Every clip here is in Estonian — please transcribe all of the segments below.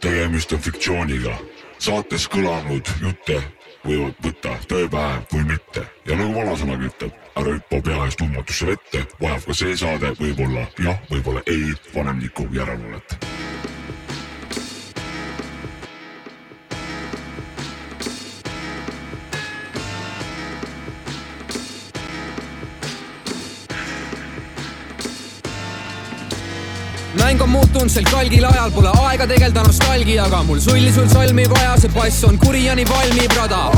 Tegemist on fiktsiooniga. saates kõlanud jutte võivad võtta tõepähe või mitte ja nagu vanasõnagi ütleb, ära hüppa pea ees tundmatusse vette, vajab ka see saade võib-olla jah, võib-olla ei vanemliku järelevalvet. Mäng on muutunud sel kalgil ajal, pole aega tegeleda nostalgiaga, mul sulli sul sõlmi vaja, see pass on kuri ja nii valmib rada.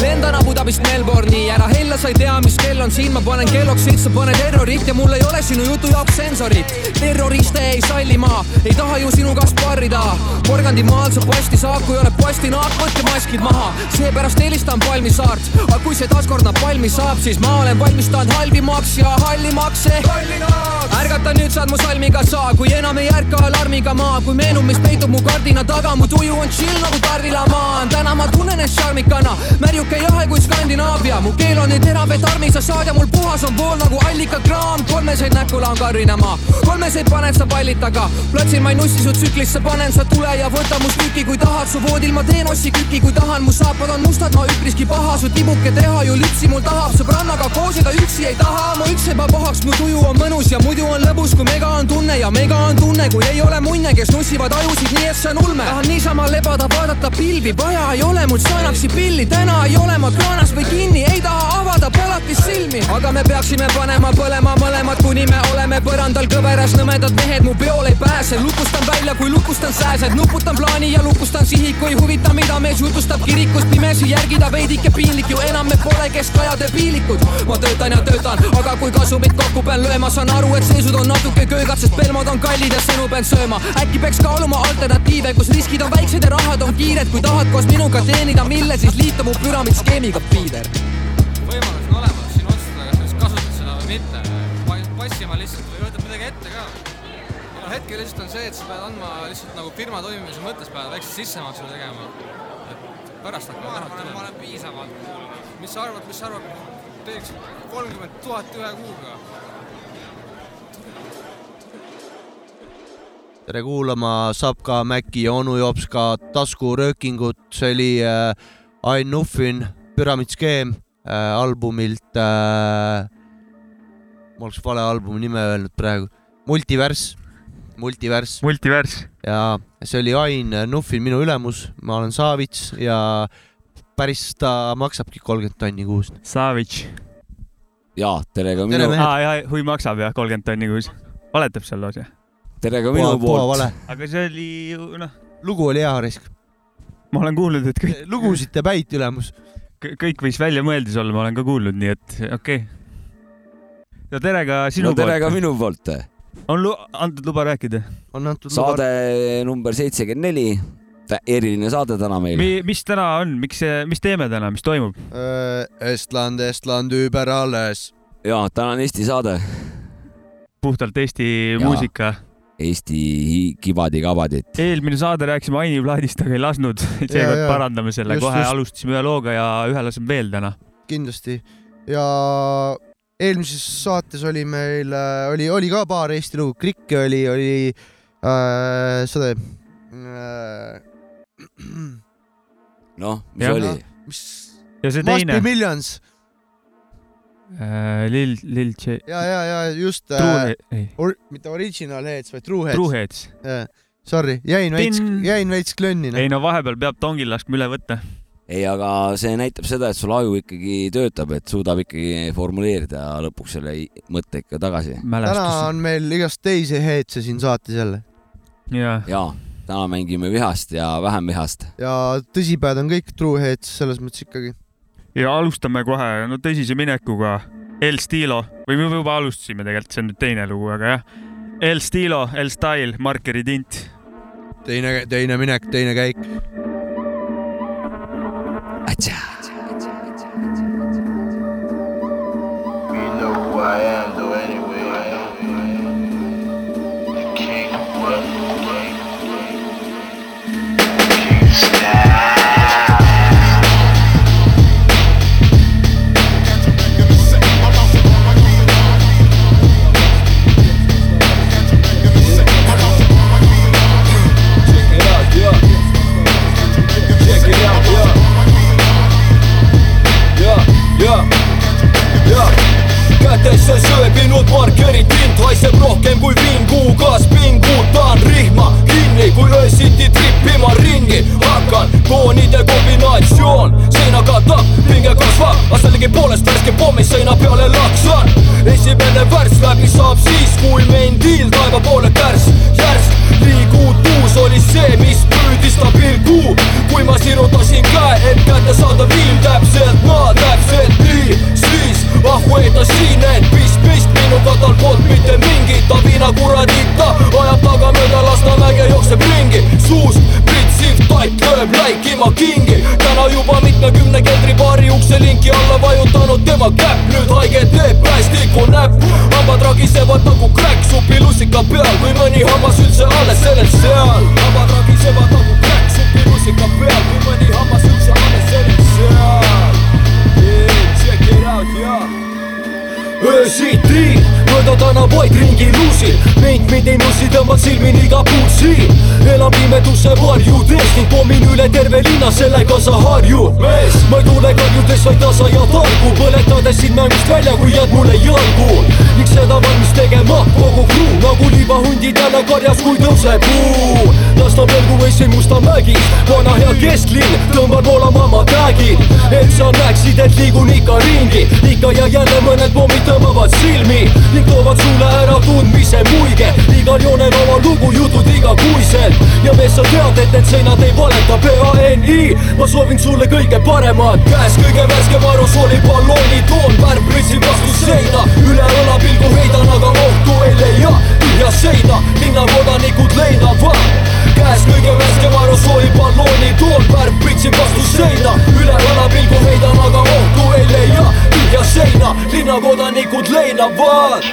lendan Abu Dhabist Melbourne'i, ära hella, sa ei tea, mis kell on siin, ma panen kelloks siit, sa paned terrorit ja mul ei ole sinu jutu jaoks sensorit. terroriste ei salli ma, ei taha ju sinuga sparrida. Porgandi maal sa posti saad, kui oled postinaak, võtke maskid maha, seepärast helistan Palmisaart. aga kui see taaskord nad valmis saab, siis ma olen valmistanud halvimaks ja hallimaks ehk ärgata nüüd saad mu salmiga saa, kui enam ei ärka alarmiga maa, kui meenub, mis peitub mu kardina taga, mu tuju on chill nagu tarvilamaan. täna ma tunnen end šarmikana, märjuke jahe kui Skandinaavia, mu keel on nii terav, et armi sa saad ja mul puhas on vool nagu allikakraam. kolmeseid näkku laon karrinama, kolmeseid paned sa pallid taga, platsil ma ei nussi su tsüklisse, panen sa tule ja võta mu stüki, kui tahad, su voodil ma teen ossi küki, kui tahan, mu saapad on mustad, ma üpriski paha, su tibuke teha ju lüpsi mul tahab, sõbrannaga koos ega üksi ei taha, mu üks ebapuhaks, mu tuju on mõnus ja muidu on lõbus, kui mega on tunne ja mega on tunne, kui ei ole munne, kes nussivad ajusid nii, et see on ulme. tahan niisama lebada, vaadata pilvi, vaja ei ole mul Xanaxi pilli, täna ei ole ma kraanas või kinni, ei taha avada palatis silmi, aga me peaksime panema põlema mõlemad, kuni me oleme põrandal kõveras, nõmedad mehed mu peole ei pääse, lukustan välja, kui lukustan sääsed, nuputan plaani ja lukustan sihiku, ei huvita, mida mees jutustab kirikus, pimesi järgida veidike piinlik ju enam me pole keskajade piilikud. ma töötan ja töötan, aga kui kasumit kokku pean lööma, saan aru, et seisud on natuke köögad, sest pelmod on kallid ja sõnu pean sööma. äkki peaks kaaluma alternatiive, kus riskid on väiksed ja rahad on kiired, kui tahad koos minuga teenida mille, siis liitu mu püramiidskeemiga, Piider. võimalus on olemas siin otsustada, kas sa kasutad seda või mitte. passima lihtsalt või võtad midagi ette ka. no hetkel lihtsalt on see, et sa pead andma lihtsalt nagu firma toimimise mõttes pead väikse sissemaksu tegema. et pärast hakkavad rahad tulema. ma olen piisavalt kuulnud. mis sa arvad, mis sa arvad, teeks kolmkümmend tuhat ühe kuuga? Tere kuulama Sapka, Mäki ja onu Jops ka taskuröökingut, see oli äh, Ain Nuffin, Püramiidskeem äh, albumilt äh,, ma oleks vale albumi nime öelnud praegu, Multivers, Multivers multivers. ja see oli Ain Nuffin, minu ülemus, ma olen Savits ja päris ta maksabki kolmkümmend tonni kuus. Savage. jaa, tere ka minu, aa jaa, hui maksab jah, kolmkümmend tonni kuus. valetab seal loos jah? Tere ka minu poolt. vale, aga see oli ju noh, lugu oli hea, Risk. ma olen kuulnud, et kõik, lugusid teeb häid ülemus. kõik võis välja mõeldis olla, ma olen ka kuulnud, nii et okei okay.. no tere ka sinu no tere ka poolt. minu poolt. on lu- antud luba rääkida? on antud saade number seitsekümmend neli, eriline saade täna meil. Mi, mis täna on, miks, mis teeme täna, mis toimub? Äh, Estland, Estland über alles. jaa, täna on Eesti saade, puhtalt Eesti Jaa. muusika. Eesti kibadi-kabadit. eelmine saade rääkisime Aini plaadist, aga ei lasknud. seekord parandame selle, kohe just. alustasime ühe looga ja ühe laseme veel täna. kindlasti ja eelmises saates oli meil, oli, oli ka paar Eesti lugu, Krikke oli, oli äh, seda äh, noh, mis Jah. oli? mis, ja see Must teine be, Millions Lil, Lil J, ja, ja, ja just äh, True, ei, or,, mitte Original Heads, vaid True Heads. Trueheads. Sorry, jäin veits jäin veits klönni. ei no vahepeal peab tongil laskma üle võtta. ei, aga see näitab seda, et sul aju ikkagi töötab, et suudab ikkagi formuleerida lõpuks selle mõtte ikka tagasi. täna on meil igast teisi Heads'e siin saates jälle jaa, jaa, täna mängime vihast ja vähem vihast. ja tõsipead on kõik True Heads selles mõttes ikkagi ja alustame kohe no tõsise minekuga. El Stilo või me juba alustasime tegelikult, see on nüüd teine lugu, aga jah. El Stilo, El Style, markeri tint. teine, teine minek, teine käik. Atsa. kerid mind haiseb rohkem kui vingugas pingutan rihma kinni, kui öösiti trippima ringi hakkan. toonide kombinatsioon seina katab, pinge kasvab, aga sellegipoolest värske pommi seina peale laksan. esimene värss läbi saab siis, kui mendil taeva poole kärss, järsk, liigutus oli see, mis püüdis ta pilgu, kui ma sirutasin käe, et kätte saada viim täpselt naa, täpselt nii, siis ahhuetasin, et pist, pist minuga tal polnud mitte mingit, ta viina kuradita, ajab tagamööda Lasnamäge, jookseb ringi, suust pritsiv tatt lööb läikima kingi, täna juba mitmekümne keldri baari ukse linki alla vajutanud tema käpp, nüüd haige teeb päästiku näpp, hambad ragisevad nagu kräkk supi lussika peal, kui mõni hammas üldse alles sellel seal, hambad ragisevad nagu kräkk supi lussika peal, kui mõni hammas üldse alles sellel seal yeah,, check it out, jaa öösiti mööda tänavaid ringi luusin. Meid, mind ei nussi, tõmbad silmini iga puud siin elan pimeduse varjudes ning pommin üle terve linna, sellega sa harjud. Mees, ma ei tule karjudes, vaid tasa ja targu, põletades sind mängust välja, kui jääd mulle jalgu. Ning seda valmis tegema kogu kruu nagu libahundid jälle karjas, kui tõuseb kuu lasta pelgu võissin Musta mägis, vana hea kesklinn, tõmban voolama ma tagid, et sa näeksid, et liigun ikka ringi, ikka ja jälle mõned pommid tõmbavad silmi. Ning toovad sulle ära tundmise muige, igal joonel oma lugu, jutud igakuiselt ja mees, sa tead, et need seinad ei valeta, PANI, ma soovin sulle kõige paremat, käes kõige värskem aerosooli ballooni toon, värv pritsib vastu seina, üle õla pilgu heidan, aga ohtu ei leia, tühja seina, linnakodanikud leinavad käes kõige värskem aerosooli ballooni toon, värv pritsib vastu seina, üle õla pilgu heidan, aga ohtu ei leia, tühja seina, linnakodanikud leinavad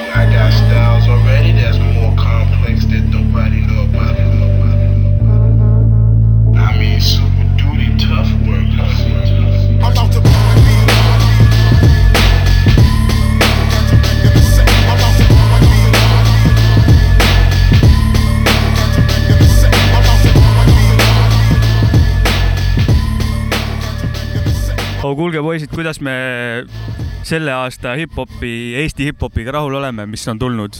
oh kuulge poisid, kuidas me selle aasta hip-hopi, Eesti hip-hopiga rahul oleme, mis on tulnud?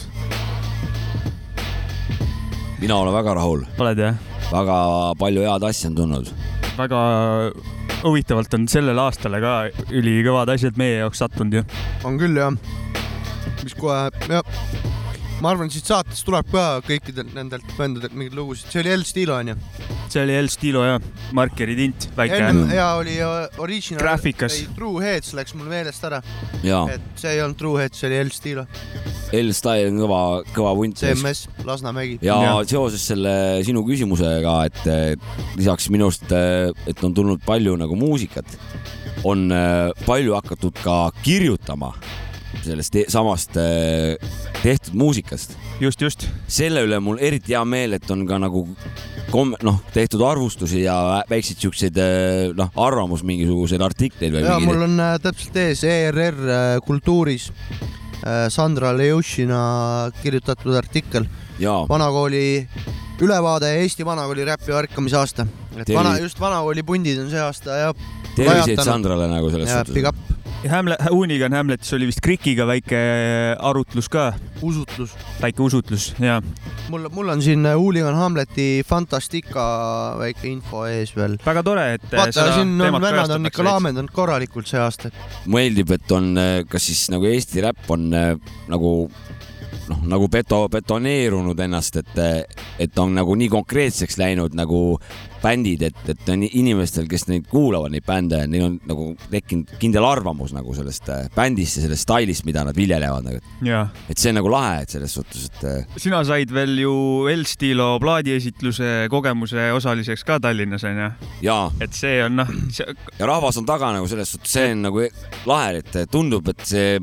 mina olen väga rahul, oled jah? väga palju head asja on tulnud. väga huvitavalt on sellele aastale ka ülikõvad asjad meie jaoks sattunud ju. on küll jah, mis kohe jah, ma arvan, siit saatest tuleb ka kõikidelt nendelt bändidelt mingeid lugusid, see oli El Stilo onju. see oli El Stilo ja Markeri tint, väike. ja oli uh, Original, Graafikas. ei True Heads läks mul meelest ära, ja et see ei olnud True Heads, see oli El Stilo, L-Style on kõva, kõva punt. CMS, Lasnamägi. ja seoses selle sinu küsimusega, et lisaks minu arust, et on tulnud palju nagu muusikat, on eh, palju hakatud ka kirjutama sellest te samast eh, tehtud muusikast. just, just. selle üle mul eriti hea meel, et on ka nagu kom-, noh, tehtud arvustusi ja vä- väikseid siukseid eh, noh, arvamus mingisuguseid artikleid või ja mul mingeid. on äh, täpselt ees ERR äh, Kultuuris äh, Sandra Leušina kirjutatud artikkel, vanakooli ülevaade Eesti vanakooli räpi ärkamisaasta. et Tervi- vana, just vanakooli pundid on see aasta ja terviseid. Sandrale nagu selles ja suhtes. up, Hamlet, Hoonigan Hamletis oli vist Krikiga väike arutlus ka, usutlus. väike usutlus ja mul, mul on siin äh, Hooligan Hamleti Fantastica väike info ees veel. väga tore, et vaata, seda siin on vennad on ikka laamendanud korralikult see aasta. meeldib, et on, kas siis nagu Eesti räpp on äh, nagu noh, nagu beto-, betoneerunud ennast, et, et on nagu nii konkreetseks läinud nagu bändid, et, et on inimestel, kes neid kuulavad, neid bände, neil on nagu tekkinud kindel arvamus nagu sellest äh, bändist ja sellest stailist, mida nad viljelevad nagu, et see on nagu lahe, et selles suhtes, et äh, sina said veel ju El Stilo plaadiesitluse kogemuse osaliseks ka Tallinnas onju, et see on noh, ja rahvas on taga nagu selles suhtes, see on nagu lahe, et tundub, et see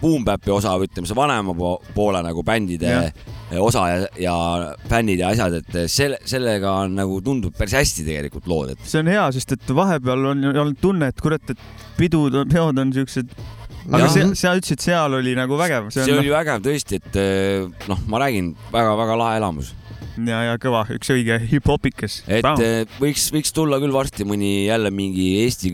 Boom-Bapi osa ütleme, see vanema po poole nagu bändide Jah. osa ja, ja fännid ja asjad, et selle, sellega on nagu tundub päris hästi tegelikult lood, et see on hea, sest et vahepeal on olnud tunne, et kurat, et pidud, peod on siuksed, aga see, sa ütlesid, seal oli nagu vägev, see see oli vägev tõesti, et noh, ma räägin väga-väga lahe elamus, ja, ja kõva, üks õige hip-hopikas. et eh, võiks, võiks tulla küll varsti mõni jälle mingi Eesti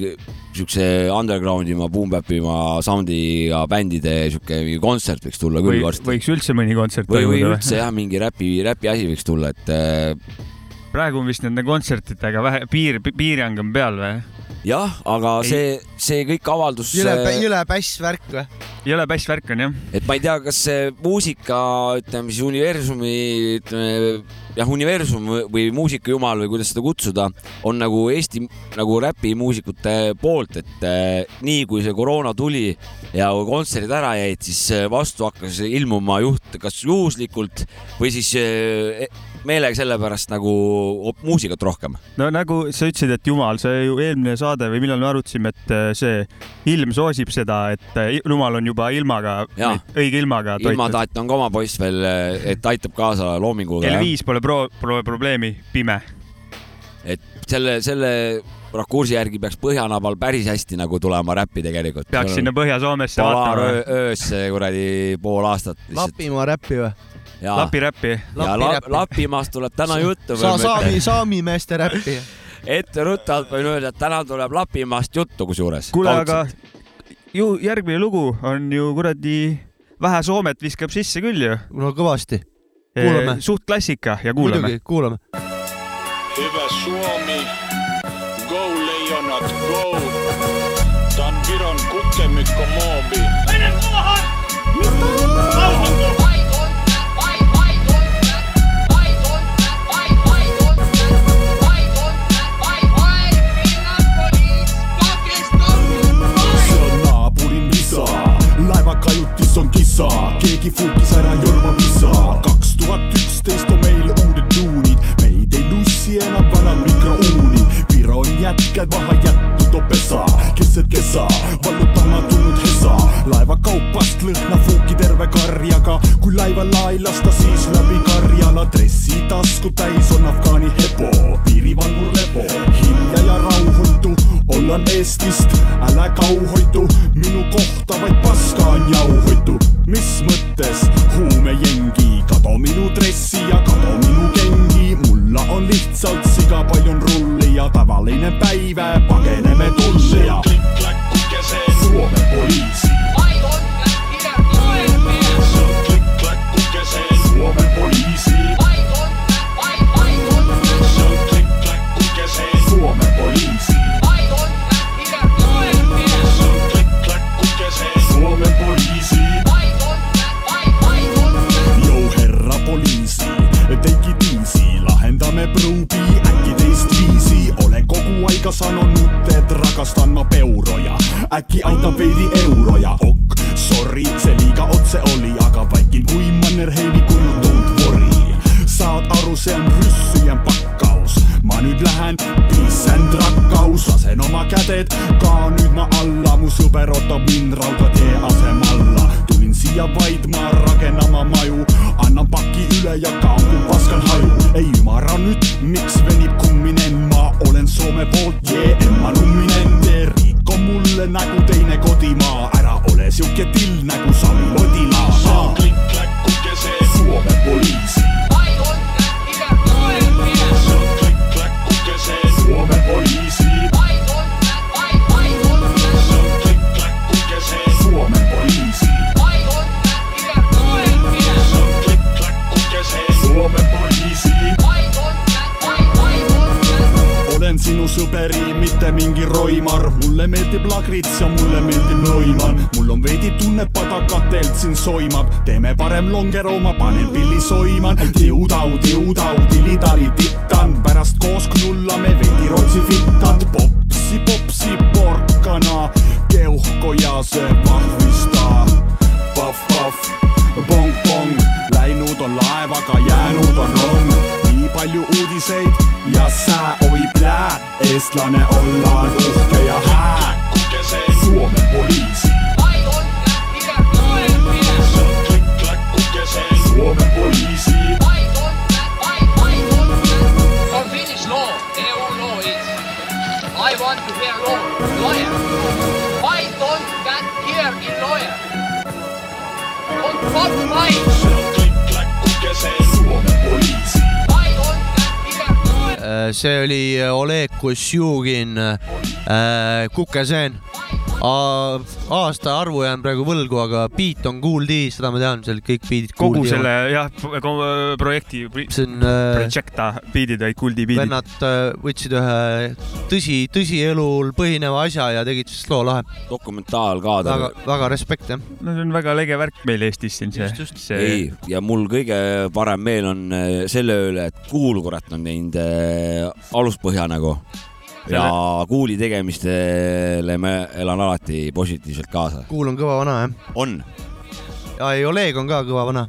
siukse underground ima, boom-bap'ima sound'iga bändide siuke mingi kontsert võiks tulla küll või varsti. võiks üldse mõni kontsert või, või üldse jah, mingi räpi, räpi asi võiks tulla, et eh, praegu on vist nende kontsertidega vähe piir, piirang on peal või? jah, aga Ei. see, see kõik avaldus, jõle, jõle päss värk või? jõle päss värk on jah. et ma ei tea, kas see muusika, ütleme siis universumi, ütleme jah, universum või muusikajumal või kuidas seda kutsuda, on nagu Eesti nagu räpimuusikute poolt, et eh, nii kui see koroona tuli ja kontserdid ära jäid, siis eh, vastu hakkas ilmuma juht kas juhuslikult või siis eh, meelega sellepärast nagu muusikat rohkem. no nagu sa ütlesid, et jumal, see ju eelmine saade või millal me arutasime, et äh, see ilm soosib seda, et jumal on juba ilmaga, õige ilmaga toitnud. ilmataat on ka oma poiss veel, et aitab kaasa loominguga. kell viis pole pro-, pole probleemi, pime. et selle, selle rakursi järgi peaks Põhjanabal päris hästi nagu tulema räppi tegelikult. peaks sinna Põhja-Soomesse vaatama. öö- öös see kuradi pool aastat. Lapimaa räppi või? ja, Lapi räppi. ja. Lapimaast tuleb täna juttu. sa saami, saami meeste räppi. etteruttavalt võin öelda, et täna tuleb Lapimaast juttu kusjuures. kuule, aga ju järgmine lugu on ju kuradi vähe Soomet viskab sisse küll ju. no kõvasti, Kuulame. suht klassika ja kuulame. muidugi, kuulame. Hyvä Suomi, go leijonat, go. Tän Viron kukkemikko moobi. se kajuttis on kisaa, keegi fuukis ära jorma visaa. 2011 on meil uudet duunid, meid ei nussi enam vanad mikrouunid. Viron jätked maha jätnud on pesa, keset kesa, vallutama tulnud hesa. laeva kaupast lõhna fuuki terve karjaga, kui laiva lai lasta, siis läbi karjala. dressi tasku täis on Afgaani hepo, piirivalvur lepo, hilja ja rauhoitu ollaan Eestist, älä kauhoitu, minu kohta vaid paska on jauhoitu. pahv-pahv, pong-pong, läinud on laevaga, jäänud on rong, nii palju uudiseid ja sää, oi plää, eestlane ollaan uhke ja hää, Kukesee, Suomen poliisi, On top mind, se on why don't that here lawyer? see oli Oleg Kosjugin äh, Kukeseen. aastaarvu jään praegu võlgu, aga beat on Kool D, seda ma tean, seal kõik beat'id. kogu selle jah, projekti, see on äh,, Projecta biidid olid Kuldi biidid. vennad äh, võtsid ühe tõsi, tõsielul põhineva asja ja tegid sellest loo lahe. dokumentaalkaader väga, väga respekt jah. no see on väga lege värk meil Eestis siin see, see ei, ja mul kõige parem meel on äh, selle üle, et Kuul kurat on teinud äh, aluspõhja nagu. Ja Kuuli tegemistele ma elan alati positiivselt kaasa. Kuul on kõva vana jah. on. ja ei, Oleg on ka kõva vana.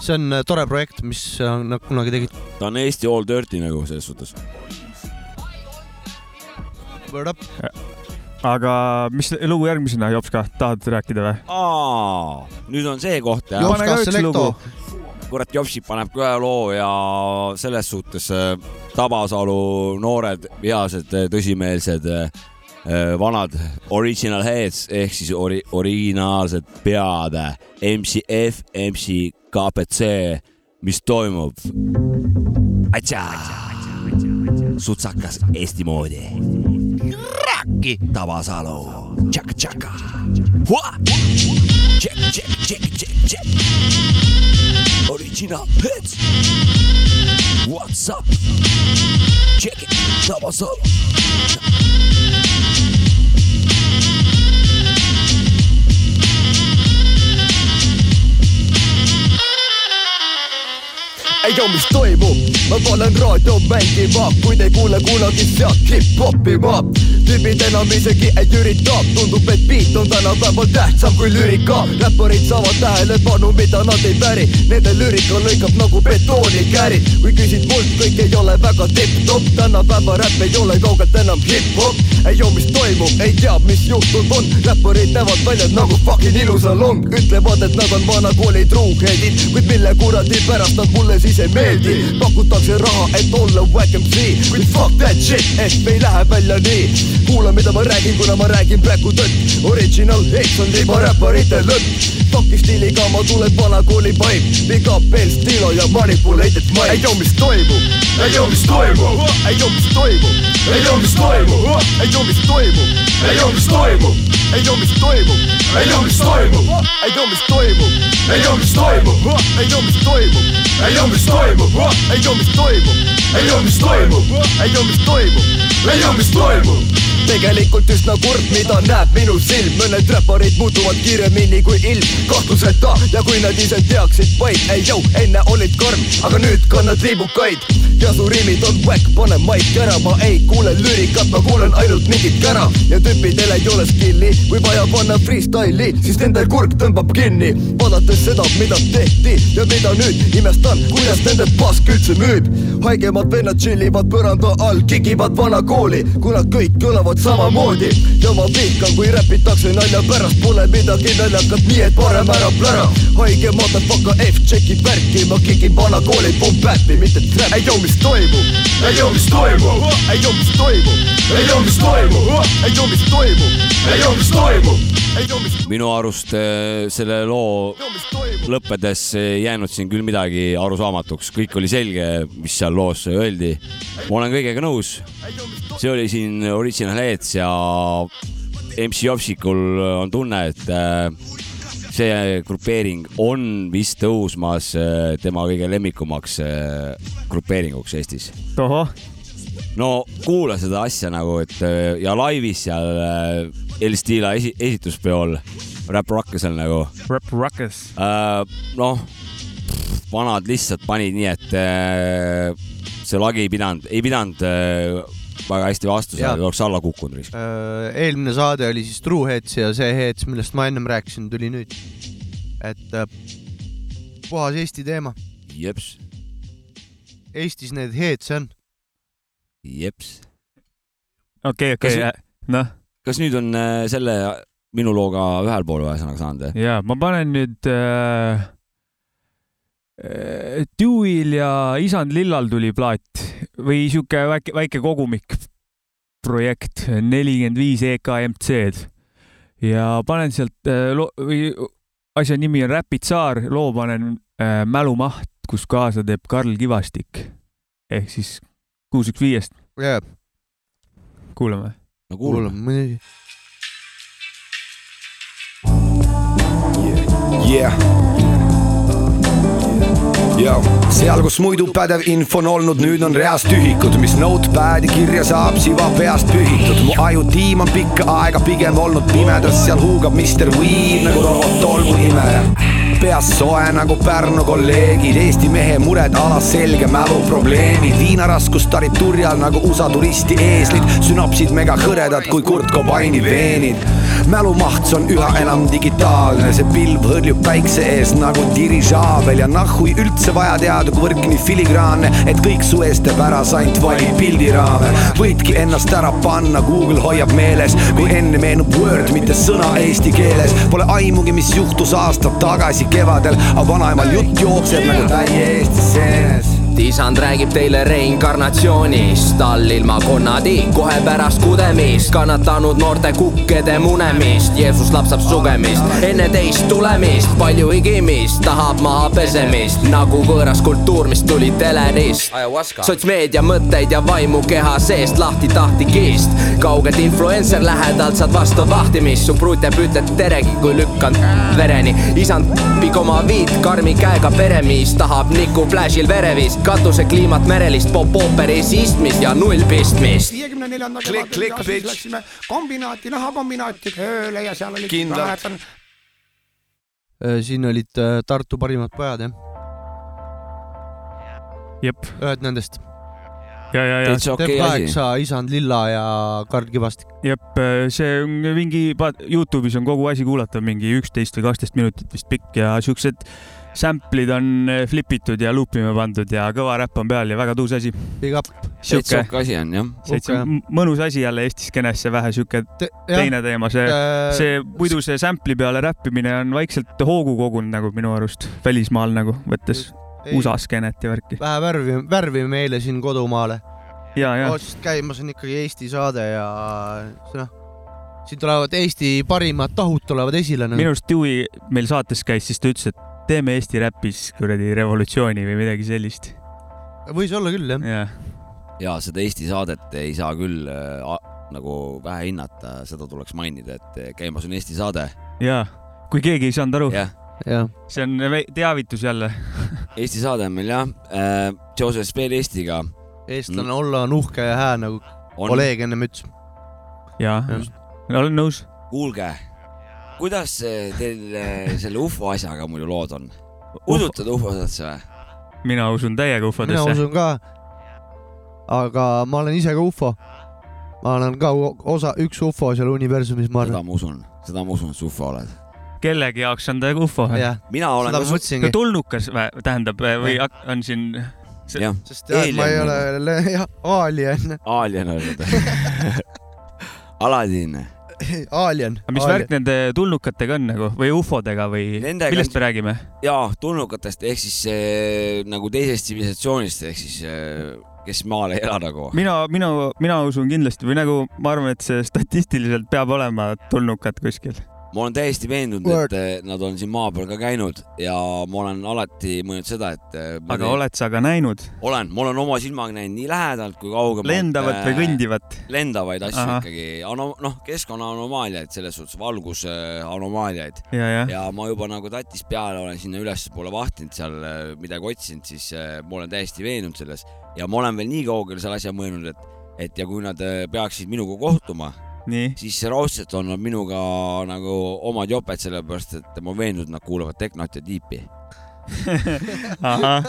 see on äh, tore projekt, mis äh, nad kunagi tegid. ta on Eesti all dirty nagu selles suhtes. Word up. aga mis lugu järgmisena, Jopska, tahad rääkida või? nüüd on see koht jah. Pane ka üks lugu. kurat, Jopsi paneb ka loo ja selles suhtes äh, Tabasalu noored, vihased, tõsimeelsed äh, vanad original heads ehk siis ori-, originaalsed pead, MCF, MC KPC, mis toimub? Sutsakas Eesti moodi. Raki, Tabasalu, tšaka-tšaka. Check, check, check, check, check. Original hits. What's up? Check it, Tabasalu. ei tea, mis toimub, ma panen raadio mängima, kui te ei kuule kunagi sealt hip-hopi ma. Tüübid enam isegi ei ürita, tundub, et beat on tänapäeval tähtsam kui lüürika. räpparid saavad tähelepanu, mida nad ei päri, nende lüürika lõikab nagu betoonikäärid. kui küsid mult, kõik ei ole väga tipp-topp, tänapäeva räpp ei ole kaugelt enam hip-hop. ei tea, mis toimub, ei tea, mis juhtunud on, räpparid näevad välja nagu fucking ilusalong, ütlevad, et nad on vana kooli truuheadid, kuid mille kuradi pärast nad mulle siis ei meeldi. pakutakse raha, et olla wack MC, kuid fuck that shit, ehk ei lähe välja nii. kuula, mida ma räägin, kuna ma räägin praegu tõtt. Original hits on libaräpparite lõpp. Fuck'i stiiliga ma tulen vana kooli paip, Big up El Stilo ja manipulated mic. ei tea, mis toimub, ei tea, mis toimub, ei tea, mis toimub, ei tea, mis toimub, ei tea, mis toimub, ei tea, mis toimub, ei tea, mis toimub, ei tea, mis toimub, ei tea, mis toimub, ei tea, mis toimub, ei tea, mis toimub, ei tea, mis toimub, ei tea, mis toimub, ei tea, mis toimub, ei tea, mis toimub, ei tea, mis toimub tegelikult üsna kurb, mida näeb minu silm, mõned räpparid muutuvad kiiremini kui ilm, kahtluseta ja kui nad ise teaksid vaid, ei jõu, enne olid karm, aga nüüd kannad liibukaid. ja su riimid on whack, pane maik ära, ma ei kuule lüürikat, ma kuulen ainult mingit kära. Ja tüüpidel ei ole skill'i, kui vaja panna freestyle'i, siis nende kurk tõmbab kinni. vaadates seda, mida tehti ja mida nüüd imestan, kuidas nende pask üldse müüb. haigemad vennad tšillivad põranda all, kikivad vana kooli, kuna kõik kõlavad samamoodi. Ja ma vihkan, kui räpitakse nalja pärast, pole midagi naljakat, nii et parem ära plära. haige motherfucker F tšekib värki, ma kigin vana kooli pump-äppi, mitte trap. ei tea, mis toimub, ei tea, mis toimub, ei tea, mis toimub, ei tea, mis toimub, ei tea, mis toimub, ei tea, mis toimub, minu arust äh, selle loo lõppedes ei jäänud siin küll midagi arusaamatuks, kõik oli selge, mis seal loos öeldi. ma olen kõigega nõus. see oli siin Original Heads ja MC Jopsikul on tunne, et äh, see grupeering on vist tõusmas äh, tema kõige lemmikumaks äh, grupeeringuks Eestis tohoh, no kuula seda asja nagu, et äh, ja laivis seal äh, El Stila esi esituspeol Rap Rockesel nagu Rap Rockes. äh,. noh, vanad lihtsalt panid nii, et äh, see lagi ei pidanud, ei pidanud äh, väga hästi vastu saada, oleks alla kukkunud. Äh, eelmine saade oli siis True Heads ja see Heads, millest ma ennem rääkisin, tuli nüüd. et puhas Eesti teema. jeps, Eestis need Heads on. jeps. okei, okei noh, kas nüüd on äh, selle minu looga ühel pool ühesõnaga saanud või? ja ma panen nüüd äh, äh, Dewey'l ja Isand Lillal tuli plaat või sihuke väike, väike kogumik projekt, nelikümmend viis EKMC-d ja panen sealt äh, lo- või asja nimi on Rapid Saar, loo panen äh, Mälumaht, kus kaasa teeb Karl Kivastik ehk siis kuus, üks, viiest yeah.. kuulame. no kuulame, kuulame.. muidugi. Yeah. ja seal, kus muidu pädev info on olnud, nüüd on reas tühikud, mis notepad'i kirja saab, siva peast pühitud. mu ajutiim on pikka aega pigem olnud pimedas, seal huugab Mr. Weed nagu robot tolmu imeja peas soe nagu Pärnu kolleegid, Eesti mehe mured alas selge mäluprobleemid, viinaraskus tarib turjal nagu USA turisti eeslid, sünapsid mega hõredad kui Kurt Cobaini veenid. mälumahts on üha enam digitaalne, see pilv hõljub päikse ees nagu dirižaabel ja nahhui üldse vaja teada, kui võrk nii filigraanne, et kõik su eest teeb ära, sa ainult valid pildiraame. võidki ennast ära panna, Google hoiab meeles, kui enne meenub Word, mitte sõna eesti keeles. Pole aimugi, mis juhtus aastad tagasi kevadel, aga vanaemal jutt jookseb nagu täiesti seenes isand räägib teile reinkarnatsioonist all ilma konnadi, kohe pärast kudemist kannatanud noorte kukkede munemist. Jeesus lapsab sugemist enne teist tulemist, palju higimist, tahab maha pesemist nagu võõras kultuur, mis tuli telerist. sotsmeedia mõtteid ja vaimu keha seest lahti tahti kiist. kaugelt influencer lähedalt saad vastu vahtimist, su pruut jääb ütled teregi, kui lükkan vereni. isand pig oma viit karmi käega peremiis, tahab niku flash'il vereviis katuse kliimat merelist pop-ooperis istmist ja null pistmist. viiekümne neljanda bitch. läksime kombinaati, nahakombinaati tööle ja seal oli. Kindlalt. Äh, siin olid äh, Tartu parimad pojad jah, jep, ühed nendest. ja, ja, ja kaheksa, Isand Lilla ja Karl Kivastik. jep, see on mingi, Youtube'is on kogu asi kuulatav, mingi üksteist või kaksteist minutit vist pikk ja siuksed sample'id on eh, flipitud ja loopima pandud ja kõva räpp on peal ja väga tuus asi. Big up. sihuke, asi on jah. m- mõnus asi jälle Eesti skeenesse, vähe sihuke teine teema, see, Äh, see muidu see sample'i peale räppimine on vaikselt hoogu kogunud nagu minu arust välismaal nagu võttes USA skeenet ja värki. vähe värvi, värvi meile siin kodumaale. ja, ja otsast käimas on ikkagi Eesti saade ja noh, siin tulevad Eesti parimad tahud tulevad esile nagu.. minu arust Dewey meil saates käis, siis ta ütles, et teeme Eesti räpis kuradi revolutsiooni või midagi sellist. võis olla küll jah. jah, ja seda Eesti saadet ei saa küll äh, nagu vähe hinnata, seda tuleks mainida, et äh, käimas on Eesti saade. ja kui keegi ei saanud aru, see on teavitus jälle. Eesti saade on meil jah äh,, seoses Speel Eestiga eestlane olla on uhke ja hää nagu on, kolleeg ennem ütles. ja, olen nõus. kuulge, kuidas teil äh, selle ufo asjaga muidu lood on? usutad ufodesse või? mina usun täiega mina ufodesse. usun ka. aga ma olen ise ka ufo. ma olen ka osa, üks ufo seal universumis, ma seda arvan. ma usun, seda ma usun, et sa ufo oled. kellegi jaoks on ta ufo. mina olen seda ka mõtlesingi. tulnukas vä- tähendab või on siin, jah, sest et ma ei ole Alien jah, Alien, Alien oled. Aladin, Alien. aga mis värk nende tulnukatega on nagu või ufodega või Nendega millest on- me räägime? jaa, tulnukatest ehk siis äh, nagu teisest tsivilisatsioonist ehk siis äh, kes maal ei ela nagu. mina, mina, mina usun kindlasti või nagu ma arvan, et see statistiliselt peab olema tulnukad kuskil. Ma olen täiesti veendunud, et äh, nad on siin maa peal ka käinud ja ma olen alati mõelnud seda, et ma aga teen- oled sa ka näinud olen, ma olen oma silmaga näinud nii lähedalt kui kaugemalt. lendavat või? kõndivat? lendavaid asju Ahah. ikkagi, noh, keskkonna anomaaliaid selles suhtes, valguse anomaaliaid ja, ja, ja ma juba nagu tatis peale olen sinna ülespoole vahtinud seal midagi otsinud, siis ma olen täiesti veendunud selles ja ma olen veel nii kaugele selle asja mõelnud, et, et ja kui nad peaksid minuga kohtuma, nii. siis raudselt on nad minuga nagu omad joped, sellepärast et ma olen veendunud, nad kuulavad Teknot ja Deepi. ahah,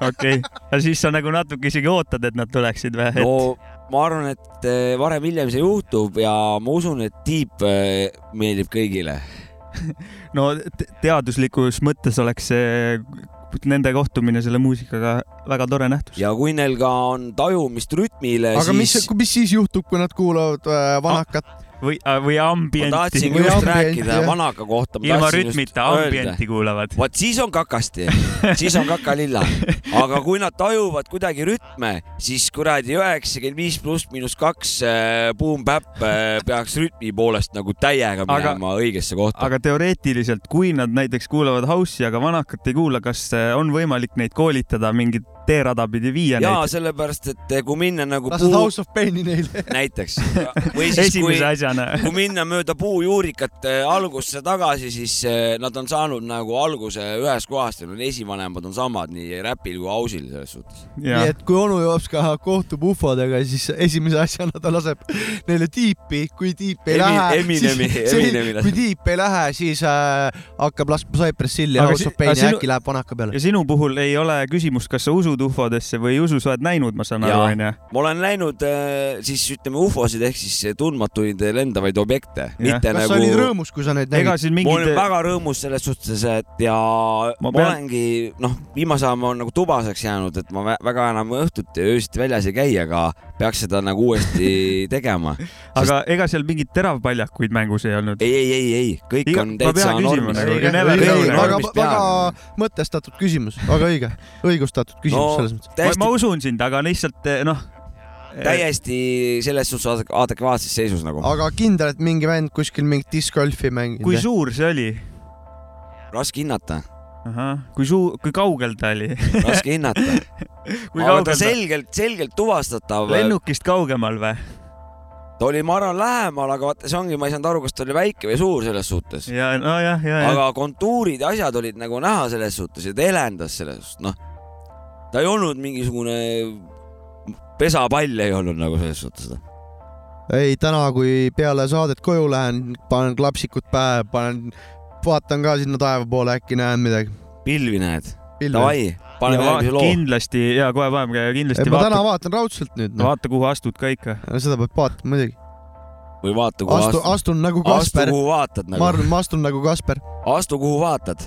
okei. aga siis sa nagu natuke isegi ootad, et nad tuleksid või? no ma arvan, et äh, varem-hiljem see juhtub ja ma usun, et Deep äh, meeldib kõigile. no te- teaduslikus mõttes oleks see nende kohtumine selle muusikaga väga tore nähtus. ja kui neil ka on tajumist rütmile, aga mis siis, mis siis juhtub, kui nad kuulavad äh, vanakat? või, või ma ambienti tahtsingi Või just ambient, rääkida jah. vanaka kohta. ilma rütmita ambienti kuulavad. vot siis on kakasti, siis on kakalilla, aga kui nad tajuvad kuidagi rütme, siis kuradi üheksakümmend viis pluss miinus kaks äh, Boom-Bap äh, peaks rütmi poolest nagu täiega Aga- minema õigesse kohta. aga teoreetiliselt, kui nad näiteks kuulavad house'i, aga vanakat ei kuula, kas äh, on võimalik neid koolitada mingit teerada pidi viia jaa, neid. sellepärast, et kui minna nagu lased House of Paini neile. näiteks või siis kui kui minna mööda puujuurikate algusse tagasi, siis eh, nad on saanud nagu alguse ühest kohast ja need esivanemad on samad nii räpil kui ausil selles suhtes. nii et kui onu Jopska kohtub ufodega, siis esimese asjana ta laseb neile tiipi, kui tiip ei Emi- lähe, Eminemi- Eminemi laseb. kui tiip ei lähe, siis äh, hakkab laskma Cypress Hilli ja House of Paini ja äkki läheb vanaka peale. ja sinu puhul ei ole küsimust, kas sa usud ufodesse või ei usu, sa oled näinud, ma saan aru, onju. ma olen näinud äh, siis ütleme ufosid ehk siis tundmatuid lendavaid objekte, mitte kas nagu sa olid rõõmus, kui sa neid nägid? siin ma olin mingid, väga rõõmus selles suhtes, et ja ma, ma pean- olengi noh, viimasel ajal ma olen nagu tubaseks jäänud, et ma vä- väga enam õhtuti ja öösiti väljas ei käi, aga peaks seda nagu uuesti tegema. aga ega seal mingeid teravpaljakuid mängus ei olnud? ei, ei, ei, ei, kõik Iga- on ma täitsa normis nagu,. nagu. väga, väga mõtestatud küsimus, väga õige, õigustatud küsimus No, selles mõttes. ma, täiesti ma usun sind, aga lihtsalt eh, noh. täiesti selles suhtes adek- adekvaatses seisus nagu. aga kindel, et mingi vend kuskil mingit discgolfi mänginud. kui suur see oli? raske hinnata, kui suur, kui kaugel ta oli? raske hinnata. kui aga ta selgelt, selgelt tuvastatav. lennukist kaugemal või? ta oli, ma arvan, lähemal, aga vaata, see ongi, ma ei saanud aru, kas ta oli väike või suur selles suhtes. ja nojah, ja, ja. aga kontuurid ja asjad olid nagu näha selles suhtes ja ta elendas selles suhtes, noh. Ta ei olnud mingisugune pesapall ei olnud nagu selles suhtes. ei, täna, kui peale saadet koju lähen, panen klapsikud pähe, panen, vaatan ka sinna taeva poole, äkki näen midagi. pilvi näed? Davai, paneme Ja järgmise loo. kindlasti ja kohe paneme ja kindlasti ma täna vaata, vaatan raudselt nüüd no.. vaata, kuhu astud ka ikka. seda peab vaatama muidugi. või vaata, kuhu astu, astud. astun nagu astu, Kasper. kuhu vaatad ma nagu. arvan, ma astun nagu Kasper. astu, kuhu vaatad.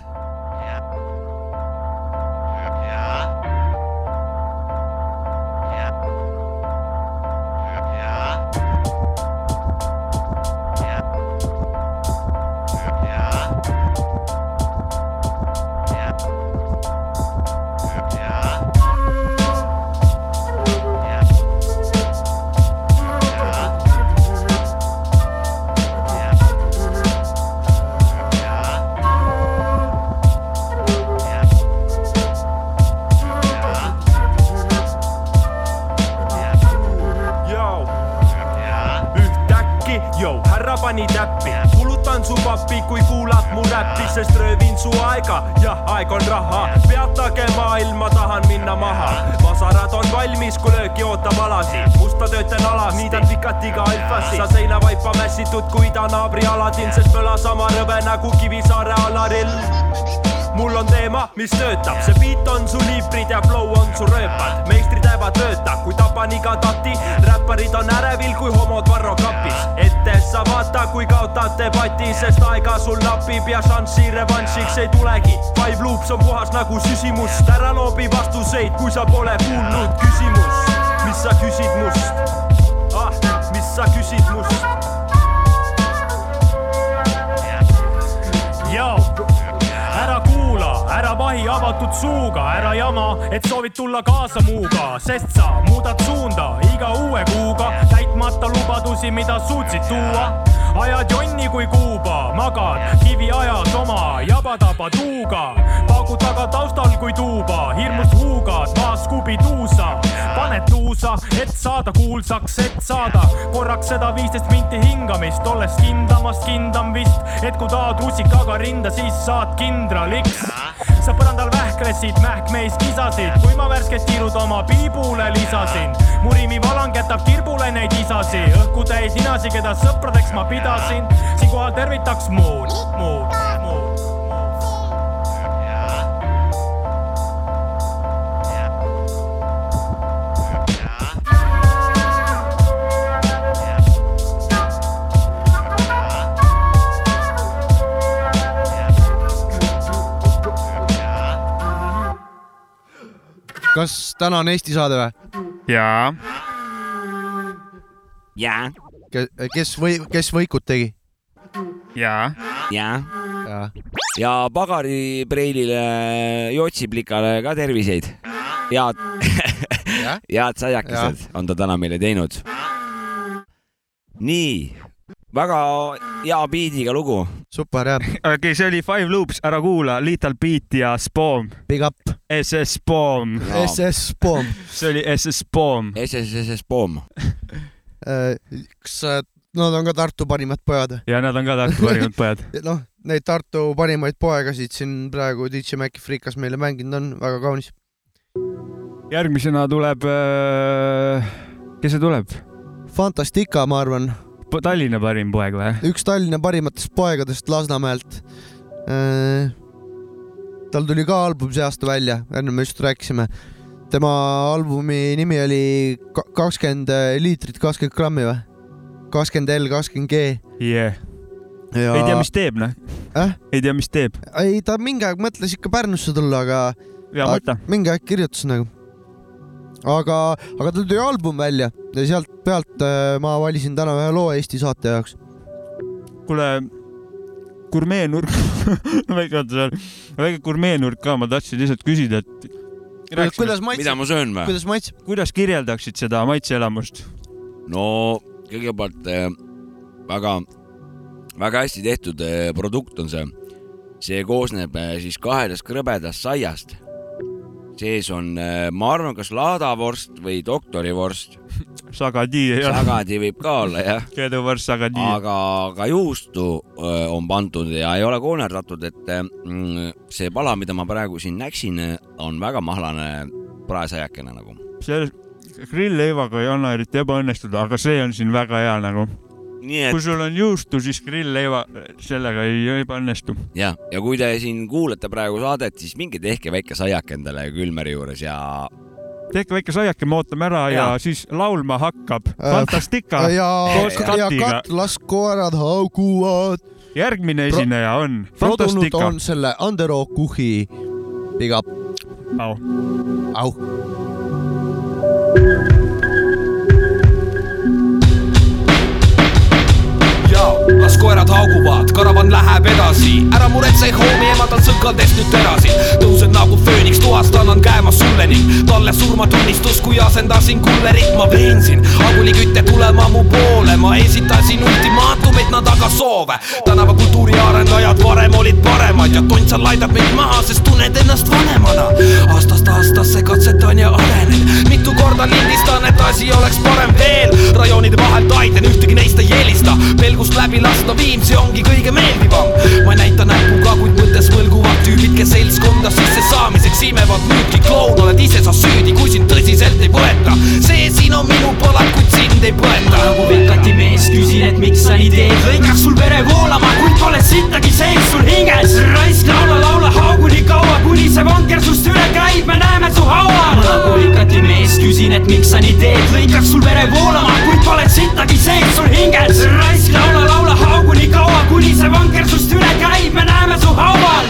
Napib ja šanssi revanšiks ei tulegi. Five Loops on puhas nagu süsimust, ära loobi vastuseid, kui sa pole kuulnud küsimus, mis sa küsid must? Ah,, mis sa küsid must? Ära kuula, ära vahi avatud suuga, ära jama, et soovid tulla kaasa muuga, sest sa muudad suunda iga uue kuuga, täitmata lubadusi, mida suutsid tuua. Ajad jonni kui kuuba, magad kiviajas oma jabadaba tuuga, paugu taga taustal kui tuuba, hirmust huugad maas Scooby-Doosa, paned tuusa, et saada kuulsaks, et saada korraks seda viisteist minti hingamist, olles kindlamast kindlam vist, et kui taad rusikaga rinda, siis saad kindraliks. Põrandal vähklesid, mähkmeis kisasid, kui ma värsked tiirud oma piibule lisasin. mu riimivalang jätab kirbule neid isasi, õhku täis inasi, keda sõpradeks ma pidasin. siinkohal tervitaks muud, muud, kas täna on Eesti saade või? jaa. jaa. kes või, kes võikut tegi? jaa. jaa ja.. ja pagaripreilile Jootsiplikale ka terviseid. head, head saiakesed on ta täna meile teinud. nii, väga hea biidiga lugu. super jah. okei okay,, see oli Five Loops, ära kuula, Little Beat ja Spawn. Big up. SS Spawn. SS Spawn. see oli SS Spawn. SSSS Pomm. kas äh, nad on ka Tartu parimad pojad? ja nad on ka Tartu parimad pojad. noh, neid Tartu parimaid poegasid siin praegu DJ Maci Freekas meile mänginud on, väga kaunis. järgmisena tuleb äh,, kes see tuleb? Fantastica, ma arvan. Tallinna parim poeg või? üks Tallinna parimatest poegadest Lasnamäelt. tal tuli ka album see aasta välja, enne me just rääkisime. tema albumi nimi oli ka- kakskümmend liitrit, kakskümmend grammi või? kakskümmend L, kakskümmend G. Yeah. Ja- ei tea, mis teeb, noh äh?. ei tea, mis teeb. ei, ta mingi aeg mõtles ikka Pärnusse tulla, aga. Hea mõte. mingi aeg kirjutas nagu. aga, aga tal tuli album välja ja sealt pealt äh, ma valisin täna ühe loo Eesti saate jaoks. kuule, gurmeenurk, väike oota seal, väike gurmeenurk ka, ma tahtsin lihtsalt küsida, et. kuidas maitseb? mida ma söön või? kuidas maitseb? kuidas kirjeldaksid seda maitseelamust? no kõigepealt äh, väga, väga hästi tehtud äh, produkt on see. see koosneb äh, siis kahedast krõbedast saiast. Sees on, ma arvan, kas laadavorst või doktorivorst. sagadi ei ole. sagadi võib ka olla jah. keeduvorst, sagadi. aga, aga juustu öö, on pandud ja ei ole koonerdatud, et mm, see pala, mida ma praegu siin näksin, on väga mahlane praesaiakene nagu. see grill-leivaga ei anna eriti ebaõnnestuda, aga see on siin väga hea nagu. Kui sul on juustu, siis grill-leiva, sellega ei ebaõnnestu. ja, ja kui te siin kuulate praegu saadet, siis minge tehke väike saiak endale külmeri juures ja tehke väike saiake, me ootame ära ja, ja siis laulma hakkab Fantastica ja, koos ja Katiga. katlas koerad hauguvad. järgmine esineja on produnud Fantastica. on selle Andero Kuhi. Big up. au. au. Ja las koerad hauguvad, karavan läheb edasi, ära muretse, homie, emadal sõkaldest nüüd terasid. tõusen nagu fööniks toast, annan käema sulle ning talle surmatunnistus, kui asendasin kullerit, ma veensin agulikütte tulema mu poole, ma esitasin ultimaatumeid, nad aga soove. tänavakultuuri arendajad varem olid paremad ja Tontsal laidab meid maha, sest tunned ennast vanemana. aastast aastasse katsetan ja arenen, mitu korda lindistan, et asi oleks parem veel. rajoonide vahel taiden, ühtegi neist ei eelista, pelgust läbi lasta Viimsi ongi kõige meeldivam. ma ei näita näpuga, kuid mõttes mõlguvad tüübid, kes seltskonda sisse saamiseks imevad müüki. kloun, oled ise sa süüdi, kui sind tõsiselt ei võeta. see siin on minu palak, kuid sind ei põeta. nagu Vekati mees, küsin, et miks sa nii teed, lõikaks sul vere voolama, kuid pole sittagi sees sul hinges. raisk laula, laula haugu nii kaua, kuni see vanker sust üle käib, me näeme su haual. ma nagu Vekati mees, küsin, et miks sa nii teed, lõikaks sul vere voolama, kuid pole sittagi sees sul hinges. raisk laula, laula see vanker sust üle käib, me näeme su haual.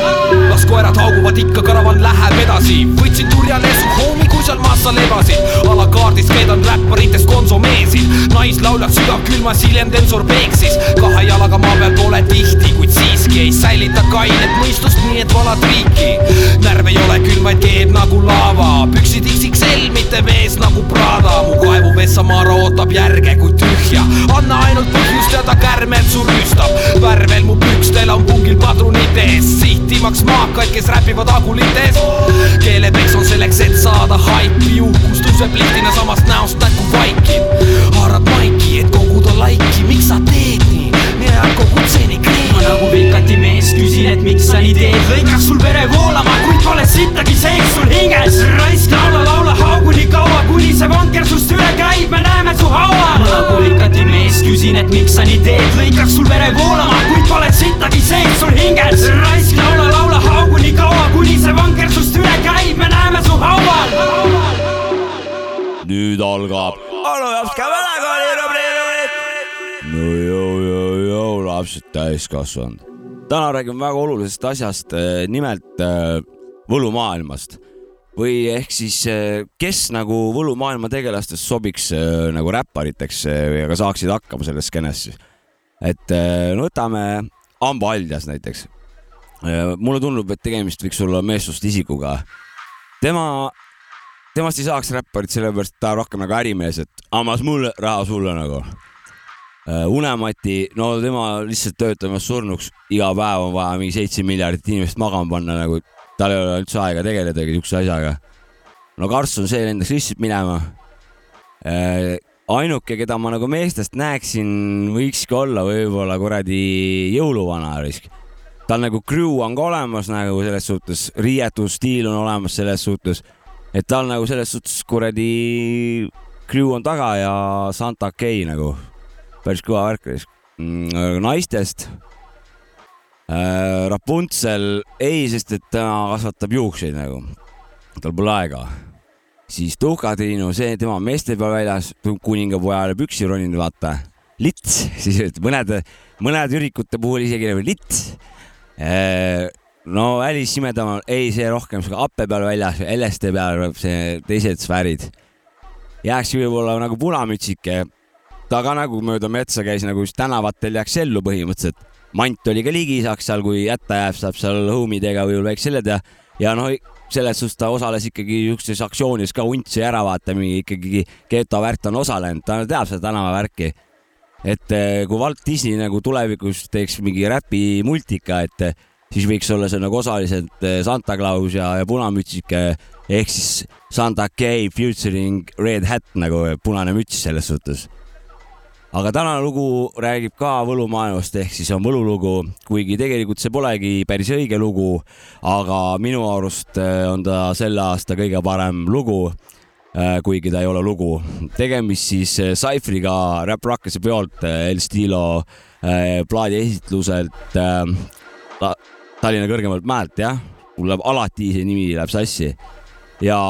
las koerad hauguvad ikka, karavan läheb edasi. võtsin turjale su homie, kui seal maas sa lebasid. alakaardis keedan räpparitest konsomeesid. naislauljad sügavkülmas, hiljem teen sorbeeksis. kahe jalaga maa peal pole tihti, kuid siiski ei säilita kainet mõistust, nii et valad riiki. närv ei ole külm, vaid keeb nagu laava. püksid XXL, mitte mees nagu Prada. mu kaevuvessa Mara ootab järge kui tühja. anna ainult põhjust ja ta kärmelt su rüüstab. värvel mu pükstel on pungil padrunid ees, sihtimaks maakaid, kes räpivad agulites. keelepeks on selleks, et saada haipi, uhkus tõuseb lihtina samast näost näkku vaikib. haarad maiki, et koguda laiki, miks sa teed nii? seni kreemi. ma nagu Vekati mees, küsin, et miks sa nii teed, lõikaks sul vere voolama, kuid pole sittagi sees sul hinges. raisk laula, laula haugu nii kaua, kuni see vanker sust üle käib, me näeme su haual. ma nagu Vekati mees, küsin, et miks sa nii teed, lõikaks sul vere voolama, kuid pole sittagi sees sul hinges. raisk laula, laula haugu nii kaua, kuni see vanker sust üle käib, me näeme su haual. nüüd algab. onu jaoks ka lapsed täiskasvanud. täna räägime väga olulisest asjast, nimelt äh, võlumaailmast või ehk siis, kes nagu võlumaailma tegelastest sobiks nagu räppariteks ja ka saaksid hakkama selles skeenes siis. et no võtame Amba Aljas näiteks. mulle tundub, et tegemist võiks olla meessoost isikuga. tema, temast ei saaks räpparit sellepärast, ta on rohkem nagu ärimees, et annas mulle, raha sulle nagu Unemati, no tema lihtsalt töötab ennast surnuks, iga päev on vaja mingi seitse miljardit inimest magama panna nagu, tal ei ole üldse aega tegeledagi siukse asjaga. no Karlsson, see lendas lihtsalt minema. ainuke, keda ma nagu meestest näeksin, võikski olla võib-olla kuradi jõuluvana risk. tal nagu crew on ka olemas nagu selles suhtes, riietusstiil on olemas selles suhtes, et tal nagu selles suhtes kuradi crew on taga ja Santa K nagu päris kõva värk risk. naistest äh, Rapuntsel ei, sest et tema kasvatab juukseid nagu, tal pole aega. siis Tuhka-Triinu, see tema meeste peal väljas, kuningapojale püksi roninud, vaata. lits, siis et mõned, mõned ürikute puhul isegi nagu lits. no Alice Simedamal, ei, see rohkem happe peal väljas, LSD peal, see teised sfäärid. jääks võib-olla nagu punamütsike ta ka nagu mööda metsa käis nagu tänavatel jääks ellu põhimõtteliselt. mant oli ka ligi, saaks seal, kui hätta jääb, saab seal homidega võib-olla väikse selle teha ja noh, selles suhtes ta osales ikkagi siukses aktsioonis ka untsi ära vaata, mingi ikkagi geto värk ta on osalenud, ta teab seda tänavavärki. et eh, kui Walt Disney nagu tulevikus teeks mingi räpi multika, et eh, siis võiks olla see nagu osaliselt eh, Santa Claus ja, ja punamütsike ehk siis Santa K featuring Red Hat nagu punane müts selles suhtes aga tänane lugu räägib ka võlumaailmast ehk siis on võlulugu, kuigi tegelikult see polegi päris õige lugu, aga minu arust eh, on ta selle aasta kõige parem lugu. kuigi ta ei ole lugu, tegemist siis eh, Cypher'iga Rap Rockese peolt eh, El Stilo eh, plaadi esitluselt eh, ta, Tallinna kõrgemalt mäelt jah, mul läheb alati see nimi läheb sassi ja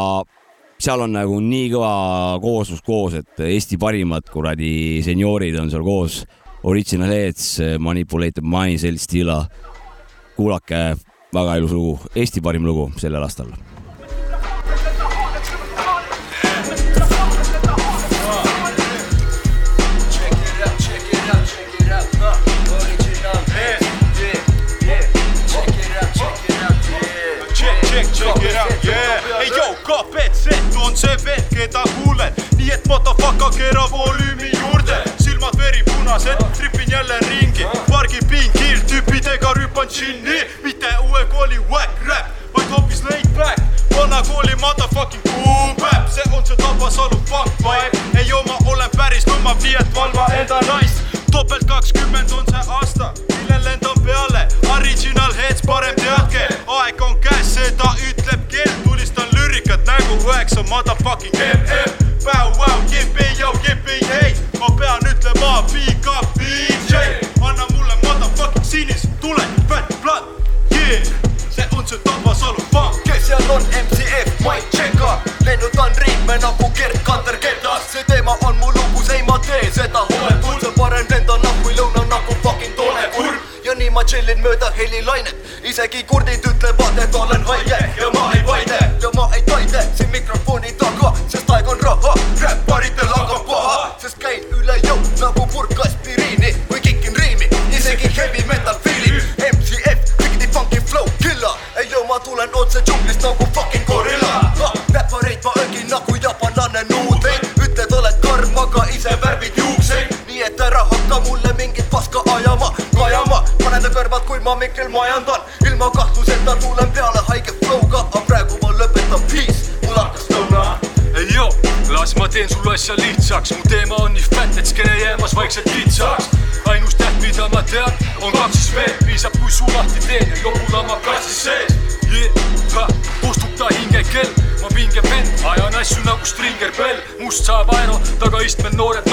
seal on nagu nii kõva kooslus koos, et Eesti parimad kuradi senioorid on seal koos. Original Heads, Manipulated Minds, El Stila. kuulake, väga ilus lugu, Eesti parim lugu sellel aastal. On see vend, keda kuuled, nii et motherfucker keera volüümi juurde, silmad veripunased, tripin jälle ringi, pargipingil tüüpidega rüpan džinni, mitte uue kooli whack rap, vaid hoopis laid back, vana kooli motherfucking boom bap, see on see Tabasalu funk vibe, ei joo, ma olen päris lummav, nii et valva enda naist, topelt kakskümmend on see aasta, millel lendan peale, original heads, parem teadke, aeg on käes, seda ütleb kell, tulistan üheksa motherfucking mm, Bow wow, jipi, yo, jipi, hei, ma pean ütlema big up DJ, anna mulle motherfucking sinis, tule, fat blood, yeah, see on see Tabasalu funk. kes seal on? MCF, Mike Tšenka, lennutan riime nagu Gerd Kanter ketas, see teema on mu lugus, ei ma tee seda. See parem lendan nagu lõuna nagu fucking Toone kurb ja nii ma tšillin mööda helilainet, isegi kurdid ütlevad, et olen haige ja ma ei vaide sulle asja lihtsaks, mu teema on nii fett, et skene jäämas vaikselt kitsaks. ainus täht, mida ma tean, on kaksis V, piisab, kui suu lahti teen ja jopula ma kassis sees. Yeah, kustuta hingekell, ma vinge vend, ajan asju nagu Stringer Bell, must saab aero, tagaistmel noored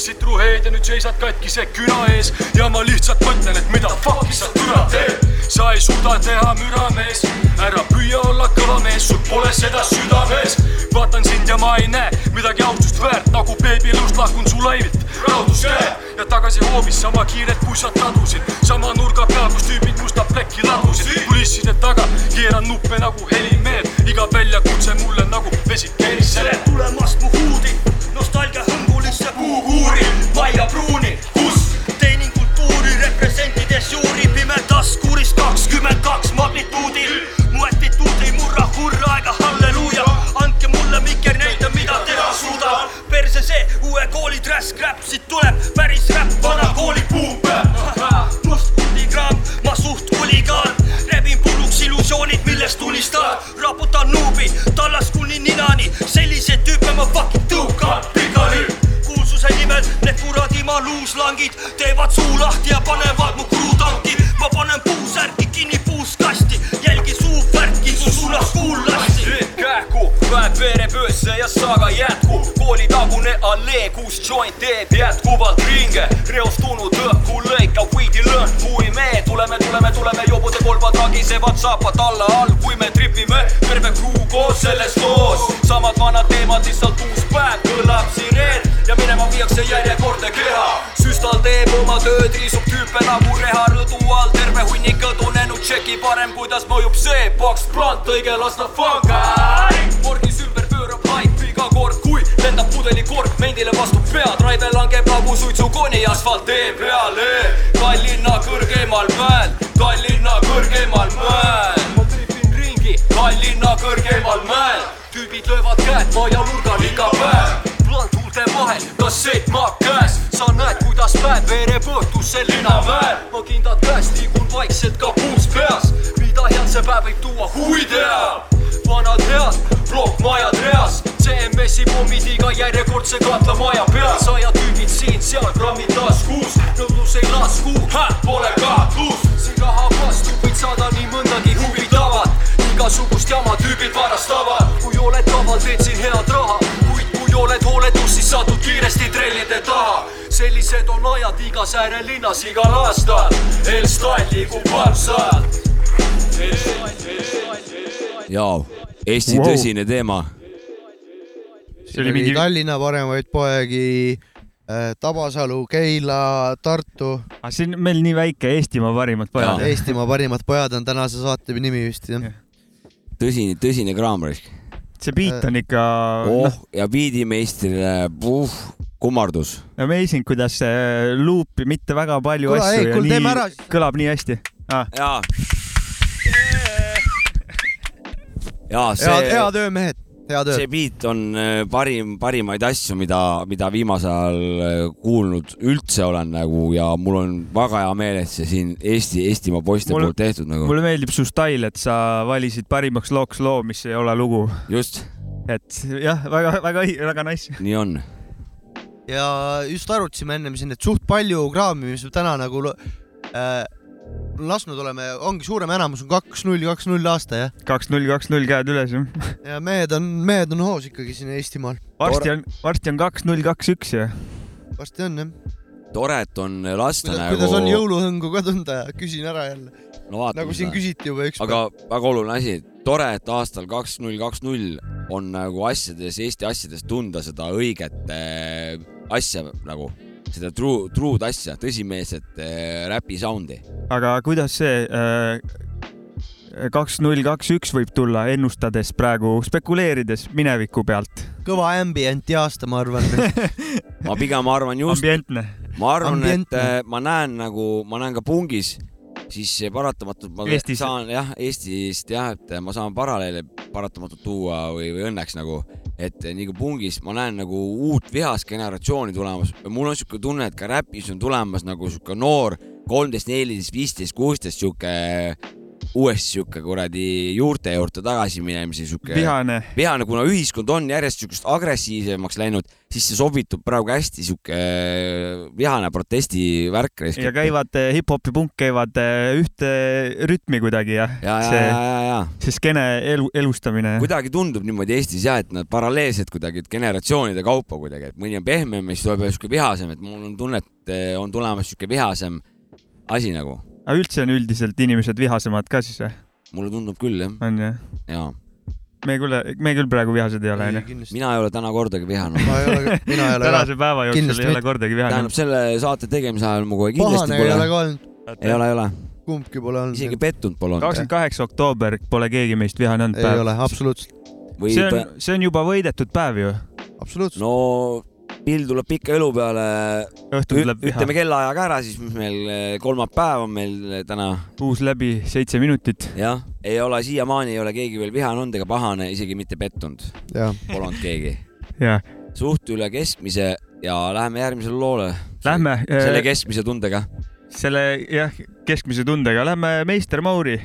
korstna. dissid truheed ja nüüd seisad katkise küna ees ja ma lihtsalt mõtlen, et mida fuck'i sa türa teed. sa ei suuda teha müra, mees, ära püüa olla kõva mees, sul pole seda südames. vaatan sind ja ma ei näe midagi austust väärt, nagu beebilõust lahkun su laivilt, raudus käe ja tagasi hoovis sama kiirelt, kui sa tadusid. sama nurga peal, kus tüübid musta plekki ladusid, kulisside taga keeran nuppe nagu helimehed, iga väljakutse mulle nagu vesi kerisele. tulemast mu huudi, kuidas mõjub see boks plant, õige las ta fanga. morgis ümber pöörab haip iga kord, kui lendab pudelikork mendile vastu pead, raive langeb nagu suitsukoni asfalttee peale. Tallinna kõrgeimal mäel, Tallinna kõrgeimal mäel. ma tripin ringi Tallinna kõrgeimal mäel, tüübid löövad käed maja nurgal iga päev. plant huulte vahel, kassett maak käes, sa näed, kuidas päev veereb õhtusse linnamäel. Huvi teab. vanad head, plokkmajad reas, CMS-i pommid iga järjekordse katlamaja peal, sajad tüübid siin-seal, grammid taskus, nõudlus ei lasku, pole kahtlust, siin raha vastu võid saada nii mõndagi huvitavat, igasugust jama tüübid varastavad, kui oled kaval, teed siin head raha, kuid kui oled hooletus, siis satud kiiresti trellide taha. sellised on ajad igas äärelinnas igal aastal, Elstal liigub valvsalt. jaa, Eesti Wow. tõsine teema. siin oli mingi... Tallinna paremaid poegi äh,, Tabasalu, Keila, Tartu. aga siin meil nii väike Eestimaa parimad pojad. Eestimaa parimad pojad on tänase saate nimi vist jah. tõsine, tõsine kraam raisk. see beat on ikka oh, ja biidimeistrile, puh, kummardus. amazing, kuidas see luupi mitte väga palju Kuule, asju ei, kuule, teeme ära kõlab nii hästi ah.. jaa. jaa, head, see, hea töö, mehed, hea töö see. beat on äh, parim, parimaid asju, mida, mida viimasel ajal äh, kuulnud üldse olen nagu ja mul on väga hea meel, et see siin Eesti, Eestimaa poiste Mulle- poolt tehtud nagu. mulle meeldib su stail, et sa valisid parimaks looks loo, mis ei ole lugu. just. et jah, väga, väga, väga nice. nii on. ja just arutasime ennem siin, et suht palju kraami, mis me täna nagu äh, lasknud oleme, ongi suurem enamus on kaks null, kaks null aasta jah. kaks null, kaks null käed üles jah. ja mehed on, mehed on hoos ikkagi siin Eestimaal. varsti on, varsti on kaks null, kaks üks ju. varsti on jah. tore, et on lasta kuidas, nagu. kuidas on jõuluhõngu ka tunda, küsin ära jälle. no nagu siin küsiti juba üks aga väga oluline asi, tore, et aastal kaks null kaks null on nagu asjades, Eesti asjades tunda seda õiget äh, asja nagu, seda true, true'd asja, tõsimeelset äh, räpi sound'i. aga kuidas see kaks null, kaks üks võib tulla, ennustades praegu, spekuleerides mineviku pealt? kõva ambienti aasta, ma arvan. ma pigem arvan just, ambientne. ma arvan, et äh, ma näen nagu, ma näen ka pungis, siis paratamatult ma Eestis. saan jah, Eestist jah, et ma saan paralleele paratamatult tuua või, või õnneks nagu, et kui pungis ma näen nagu uut vihast generatsiooni tulemas. mul on siuke tunne, et ka räpis on tulemas nagu siuke noor, kolmteist, neliteist, viisteist, kuusteist siuke uuesti siuke kuradi juurte juurde tagasi minemise siuke Vihane. vihane, kuna ühiskond on järjest siukest agressiivsemaks läinud, siis see sobitub praegu hästi siuke vihane protestivärk. ja käivad eh, hip-hopi punk käivad eh, ühte rütmi kuidagi jah. ja, ja, see, ja, ja, ja see skeene elu, elustamine. kuidagi tundub niimoodi Eestis jah, et nad paralleelselt kuidagi, et generatsioonide kaupa kuidagi, et mõni on pehmem ja siis tuleb siuke vihasem, et mul on tunne, et on tulemas siuke vihasem asi nagu. aga üldse on üldiselt inimesed vihasemad ka siis või? mulle tundub küll jah. on jah? jaa. Me küll, me küll praegu vihased ei ole onju. mina ei ole täna kordagi vihanud. ma ei ole, mina ei ole tänase päeva jooksul ei ole kordagi vihanud tähendab, selle saate tegemise ajal ma kohe kindlasti pahane ei ole pole ka. olnud, ei ole, ei ole. kumbki pole olnud. isegi pettunud pole olnud. kakskümmend kaheksa oktoober pole keegi meist vihane olnud. ei ole, absoluutselt. see on, see on juba võidetud päev ju. absoluutselt. no pill tuleb pika elu peale. Õhtul tuleb viha. ütleme kellaaja ka ära, siis mis meil eh, kolmapäev on meil eh, täna. uus läbi seitse minutit. jah, ei ole siiamaani ei ole keegi veel vihane olnud ega pahane, isegi mitte pettunud. Pole olnud keegi. suht üle keskmise ja läheme järgmisele loole. Lähme. selle keskmise tundega. selle jah, keskmise tundega, lähme meister Mauri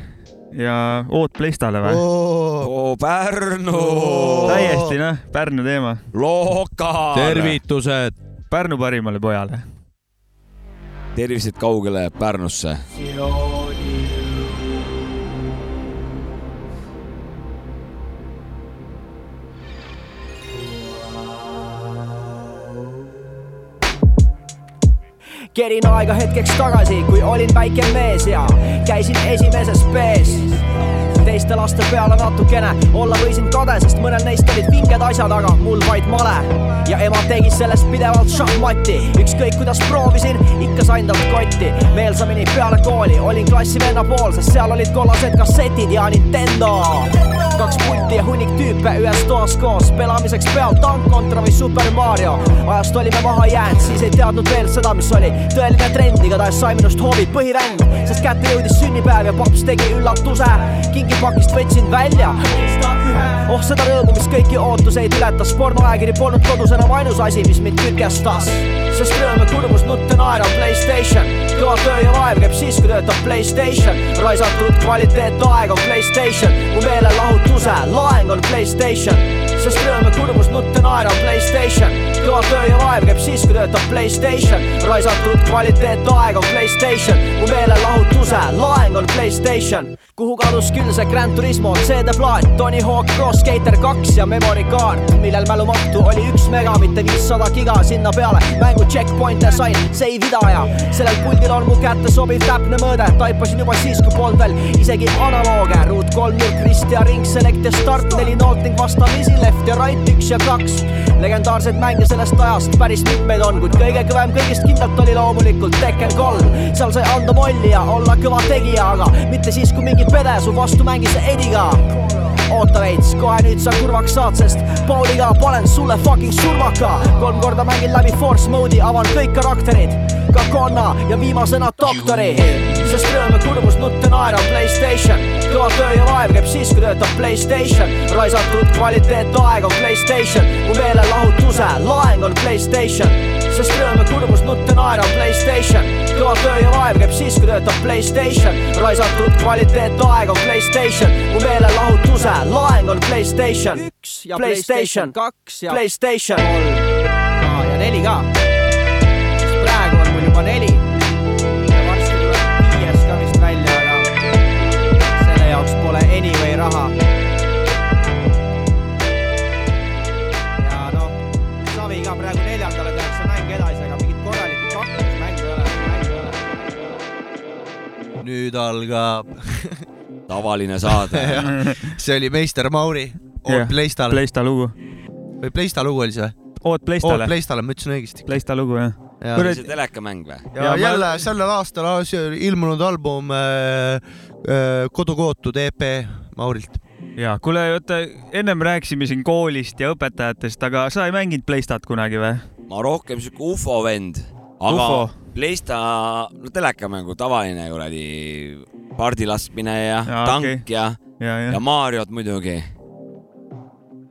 ja Oot Pleistale või? oo, Pärnu. täiesti noh, Pärnu teema. lokal. tervitused. Pärnu parimale pojale. tervised kaugele Pärnusse. Kerin aega hetkeks tagasi, kui olin väike mees ja käisin esimeses B-s. teiste laste peale natukene olla võisin kade, sest mõnel neist olid vinged asjad, aga mul vaid male. ja ema tegi sellest pidevalt šahmati, ükskõik kuidas proovisin, ikka sain talt kotti. meelsamini peale kooli olin klassivenna pool, sest seal olid kollased kassetid ja Nintendo kaks pulti ja hunnik tüüpe ühes toas koos, pelamiseks peal tank kontra või Super Mario. ajast olime maha jäänud, siis ei teadnud veel seda, mis oli tõeline trend, igatahes sai minust hoovi põhivend, sest kätte jõudis sünnipäev ja paps tegi üllatuse. kingipakist võtsin välja oh seda rõõmu, mis kõiki ootuseid ületas, pornoajakiri polnud kodus enam ainus asi, mis mind kütkestas. sest rõõm ja nutte naerav Playstation, kõva töö ja vaev käib siis, kui töötab Playstation. raisatud kvaliteetaeg on Playstation, mu meelelahutuse laeng on Playstation. sest rõõm ja kurbus nutte naerav Playstation, kõva töö ja vaev käib siis, kui töötab Playstation. raisatud kvaliteetaeg on Playstation, mu meelelahutuse laeng on Playstation kuhu kadus küll see Grand Turismo CD-plaat, Tony Hawk Pro Skater kaks ja memory kaart, millel mälumahtu oli üks mega, mitte viissada giga sinna peale. mängu checkpoint'e sain save ida ja sellel puldil on mu kätte sobiv täpne mõõde, taipasin juba siis, kui polnud veel isegi analooge, ruut kolmnurk, rist ja ring, select ja start, neli noolt ning vastamisi left ja right, üks ja kaks. legendaarseid mänge sellest ajast päris mitmeid on, kuid kõige kõvem kõigist kindlalt oli loomulikult Tekken kolm. seal sai anda molli ja olla kõva tegija, aga mitte siis, kui mingi pede su vastu mängis Ediga oota veits, kohe nüüd sa kurvaks saad, sest Pauliga panen sulle fucking surmaka. kolm korda mängin läbi force mode'i, avan kõik karakterid, ka konna ja viimasena doktori. sest ja kurbus nutte naerav Playstation, kõva töö ja vaev käib siis, kui töötab Playstation. raisatud kvaliteetaeg on Playstation, mu meelelahutuse laeng on Playstation. Sest rõõm ja kurbus nutte naerav Playstation, kõva töö ja vaev käib siis, kui töötab Playstation. raisatud kvaliteetaeg on Playstation, mu meelelahutuse laeng on Playstation. üks ja Playstation kaks ja Playstation kolm ja neli ka. sest praegu on mul juba neli. varsti tuleb viies ka vist välja, aga selle jaoks pole anyway raha. Nüüd algab tavaline saade. see oli meister Mauri, Oot Pleistal. Pleista lugu. või Pleista lugu oli see või? Oot Pleistale Oot. Pleistale, ma ütlesin õigesti. Pleista lugu jah. Ja. oli see telekamäng või? ja, Ja ja ma- jälle sellel aastal as- ilmunud album äh, äh, Kodukootud EP Maurilt. ja kuule, oota, ennem rääkisime siin koolist ja õpetajatest, aga sa ei mänginud Pleistat kunagi või? ma rohkem siuke ufo vend, aga Ufo. Playsta, no telekamängu tavaline kuradi pardi laskmine ja, ja tank okay. ja, ja, ja. ja Mariot muidugi.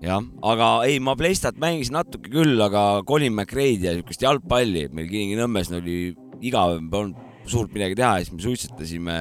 jah, aga ei, ma Playstat mängisin natuke küll, aga Colin McRae'd ja siukest jalgpalli, meil Kilingi-Nõmmes oli igav, polnud suurt midagi teha ja siis me suitsetasime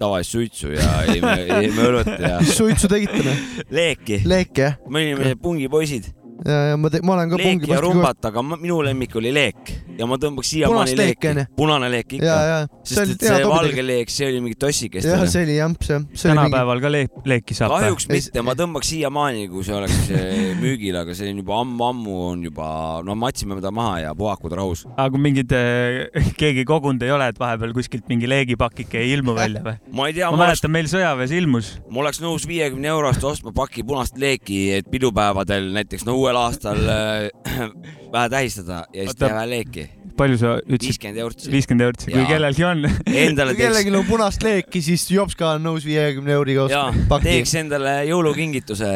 tavalist suitsu ja jõime, jõime õlut ja mis suitsu tegite noh? leeki. leek jah? me olime pungipoisid, ja, ja ma, ma olen ka leeki pungi ja rumbat, aga minu lemmik oli leek ja ma tõmbaks siiamaani leeki, punane leek ikka ja, ja. sest et see valge leek, see oli mingi tossikest. jah, see oli jamps jah. tänapäeval ka leek, leeki saab. kahjuks mitte, ma tõmbaks siiamaani, kui see oleks eh, müügil, aga see on juba ammu-ammu on juba, no matsime ta maha ja puhakud rahus. aga kui mingid, keegi kogunud ei ole, et vahepeal kuskilt mingi leegipakike ei ilmu välja või? ma ei tea, ma mäletan, meil sõjaväes ilmus. ma oleks nõus viiekümne eurost ostma paki punast leeki, et pidupäevadel näiteks no uuel aastal äh, vähe tähistada ja siis teha vähe leeki. Palju sa ütlesid? viiskümmend eurtsi. viiskümmend eurtsi, kui kellelgi on. Endale kui kellelgi on punast leeki, siis Jopska on nõus viiekümne euriga ja ostma teeks. endale jõulukingituse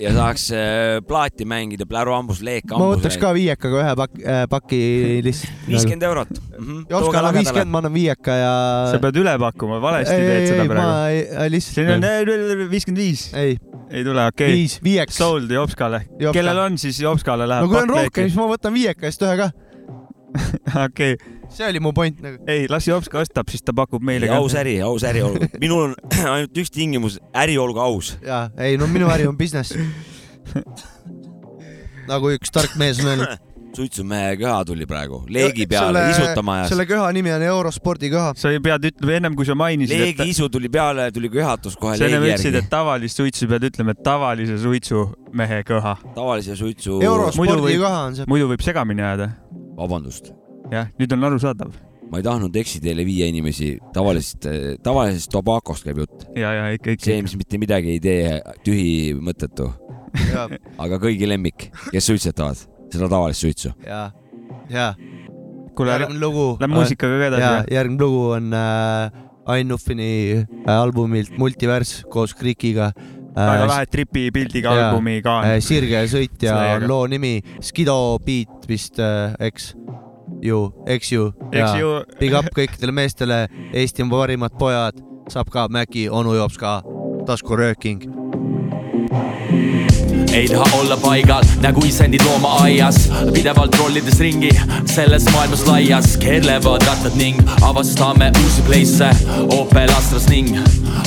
ja saaks äh, plaati mängida, pläru hambus, leek ma hambus. võtaks ka viiekaga ühe paki, paki lihtsalt. viiskümmend eurot mm. -hmm. Jopskal on viiskümmend, ma annan viieka ja. sa pead üle pakkuma, valesti ei, teed seda ma praegu. ei- ei, lihtsalt. siin on viiskümmend viis. ei, ei tule, okei okay.. viis, viieks. Sold Jopskale. Jopska. kellel on, siis Jopskale läheb no kui on rohkem, siis ma võtan viieka eest ühe ka. okei, see oli mu point nagu. ei, las Jops ka ostab, siis ta pakub meile ka. aus äri, aus äri olgu. minul on ainult üks tingimus, äri olgu aus. jaa, ei no minu äri on business. nagu üks tark mees on öelnud. suitsumehe köha tuli praegu, leegi peale, isutama ajas. selle köha nimi on Eurospordi köha. sa ei pead ütlema ennem, kui sa mainisid, leegi isu tuli peale, tuli köhatus kohe sa ennem leegi ütlesid, järgi et. tavalist suitsu pead ütlema, et tavalise suitsumehe köha. tavalise suitsu. muidu võib, muidu võib segamini ajada. vabandust, jah, nüüd on arusaadav. ma ei tahtnud eksiteele viia inimesi, tavalisest, tavalisest tobakost käib jutt. ja, ja ikka, ikka. see, mis mitte midagi ei tee, tühi, mõttetu. aga kõigi lemmik, kes suitsetavad seda tavalist suitsu. jaa, jaa. Kuule, järgmine lugu. lähme muusikaga ka edasi, järgmine lugu on äh, Ain Nuffini äh, albumilt Multivers koos Krikiga. Väga lahe tripi pildiga albumi ka on. Sirge sõitja on loo nimi, Skido Beat vist äh,, eks ju, eks ju. Big up kõikidele meestele, Eesti on parimad pojad, saab ka Mäki, onu jops ka, taskurööking. Ei taha olla paigal nagu isendid loomaaias, pidevalt rollides ringi selles maailmas laias, keerlevad rattad ning avastame uusi place'e, Opel Astras ning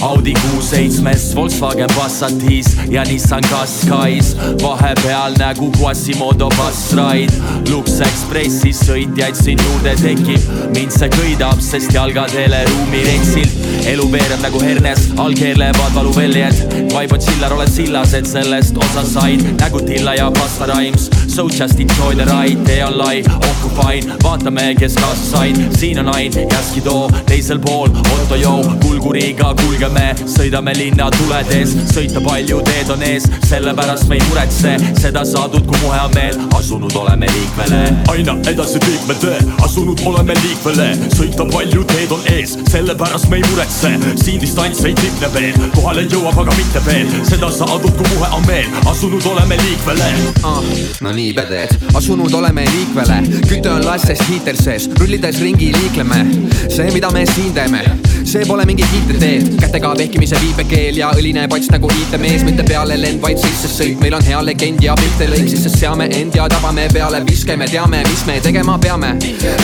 Audi Q7-s, Volkswagen Passatis ja Nissan Qashqais, vahepeal nagu Quasimodo Bus Ride, Lux Expressis sõitjaid siin juurde tekib, mind see köidab, sest jalgadele ruumi rentsilt, elu veereb nagu hernes, all keerlevad valuväljed, vaib on sillar, oled sillas, et sellest osa said, nägu Tilla ja Pasta Rhymes, so just enjoy the ride, tee on lai, ohku fine, vaatame, kes kaasa said, siin on Ain, Jaskido, teisel pool. Otto Joe, kulguriga kulgeme, sõidame linna tuledes, sõita palju teed on ees, sellepärast me ei muretse, seda saadud, kui muhe on meel, asunud oleme liikvele. aina edasi liikme tee, asunud oleme liikvele, sõita palju teed on ees, sellepärast me ei muretse, siin distants ei tipne veel, kohale jõuab aga mitte veel, seda saadud, kui muhe on meel, asunud oleme liikvele. ah,. no nii peded, asunud oleme liikvele, küte on lastest hiiter sees, rullides ringi liikleme. see, mida me siin teeme, see pole mingi kiitetee, kätega vehkimise viipekeel ja õline pats nagu IT-mees, mitte peale lend, vaid sisse sõit, meil on hea legend ja pilte lõik, sisse. Seame end ja tabame peale. Viske, me teame, mis me tegema peame.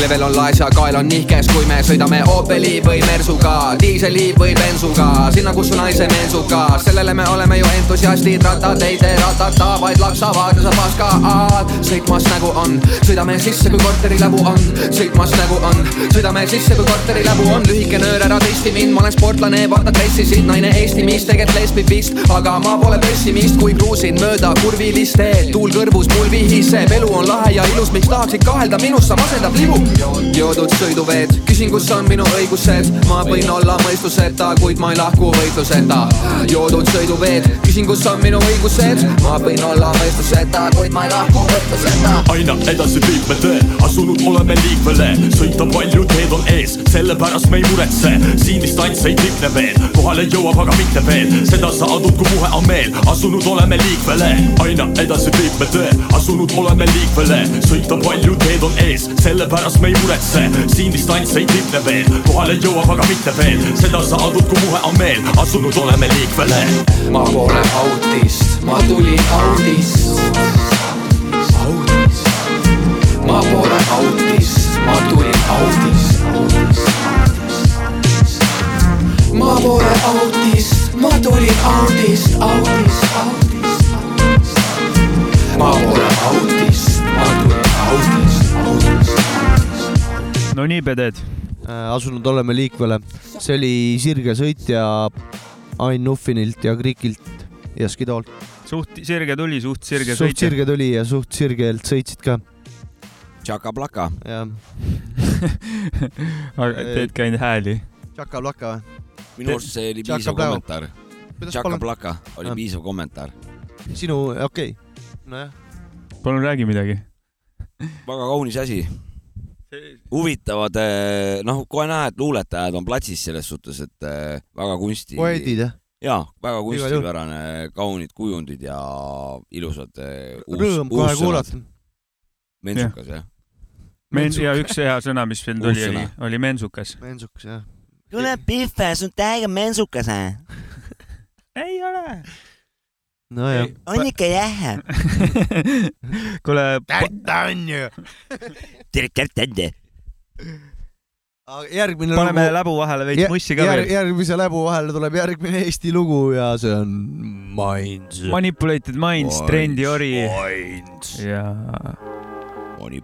level on laes ja kael on nihkes, kui me sõidame Opeli või Mersuga, diiseli või bensuga, sinna, kus su naise mensuga, sellele me oleme ju entusiastid, ratad ei ratata, vaid laksavad ja sa paskaad. sõitmas nagu on, sõidame sisse, kui korteriläbu on, sõitmas nagu on, sõidame sisse, kui korteriläbu on, lühike nöör, ära testi mind, ma olen sportlane, vaata dressisid, naine Eesti mees, tegelikult lesbib vist, aga ma pole pessimist, kui kruusin mööda kurvilist teed, tuul kõrvus mul vihiseb, elu on lahe ja ilus, miks tahaksid kahelda minus, sa masendab libu. joodud sõiduveed, küsin, kus on minu õigused, ma võin olla mõistuseta, kuid ma ei lahku võitluseta. joodud sõiduveed, küsin, kus on minu õigused, ma võin olla mõistuseta, kuid ma ei lahku võitluseta. aina edasi liikme tee, asunud oleme liikvele, sõita palju teed on ees, sellepärast me ei muretse, siin distants ei tipne veel, kohale jõuab aga mitte veel, seda saadud, kui muhe on meel, asunud oleme liikvele, aina edasi liikme tee, asunud oleme liikvele, sõita palju teed on ees, sellepärast me ei muretse, siin distants ei tipne veel, kohale jõuab aga mitte veel, seda saadud, kui muhe on meel, asunud oleme liikvele. ma pole autist, ma tulin Audist. Audist, ma pole autist, ma tulin Audist. ma pole autist, ma tulin Audist, Audist, Audist. ma pole autist, ma tulin Audist, Audist. no nii, peded. Äh, asunud oleme liikvele, see oli Sirge sõitja Ain Nuffinilt ja Krikilt ja Skidolt. Suht sirge tuli, suht sirge suht sõitja. sirge tuli ja suht sirgelt sõitsid ka. Tšaka-plaka. jah. aga teedki ainult hääli. Tšaka-plaka või? minu arust see oli piisav kommentaar. Tšaka-plaka oli Ah. piisav kommentaar. sinu, okei okay., nojah. palun räägi midagi. väga kaunis asi. huvitavad, noh, kohe näha, et luuletajad on platsis selles suhtes, et eh, väga kunsti. Poeedid, jah? jaa, väga kunstipärane, kaunid kujundid ja ilusad. Rõõm kohe kuulata.. mensukas jah? Men- ja üks hea sõna, mis veel tuli, oli oli mensukas. mensukas, jah. kuule, Pihve, sul täiega mensukas, äh? ei ole. nojah. on ikka jah. kuule. täita on ju. tere, tere, tere. Järgmine paneme lugu- läbu vahele veits mussi ka veel. järgmise läbu vahele tuleb järgmine Eesti lugu ja see on Minds. Manipulated Minds, Trendi Ori. Ja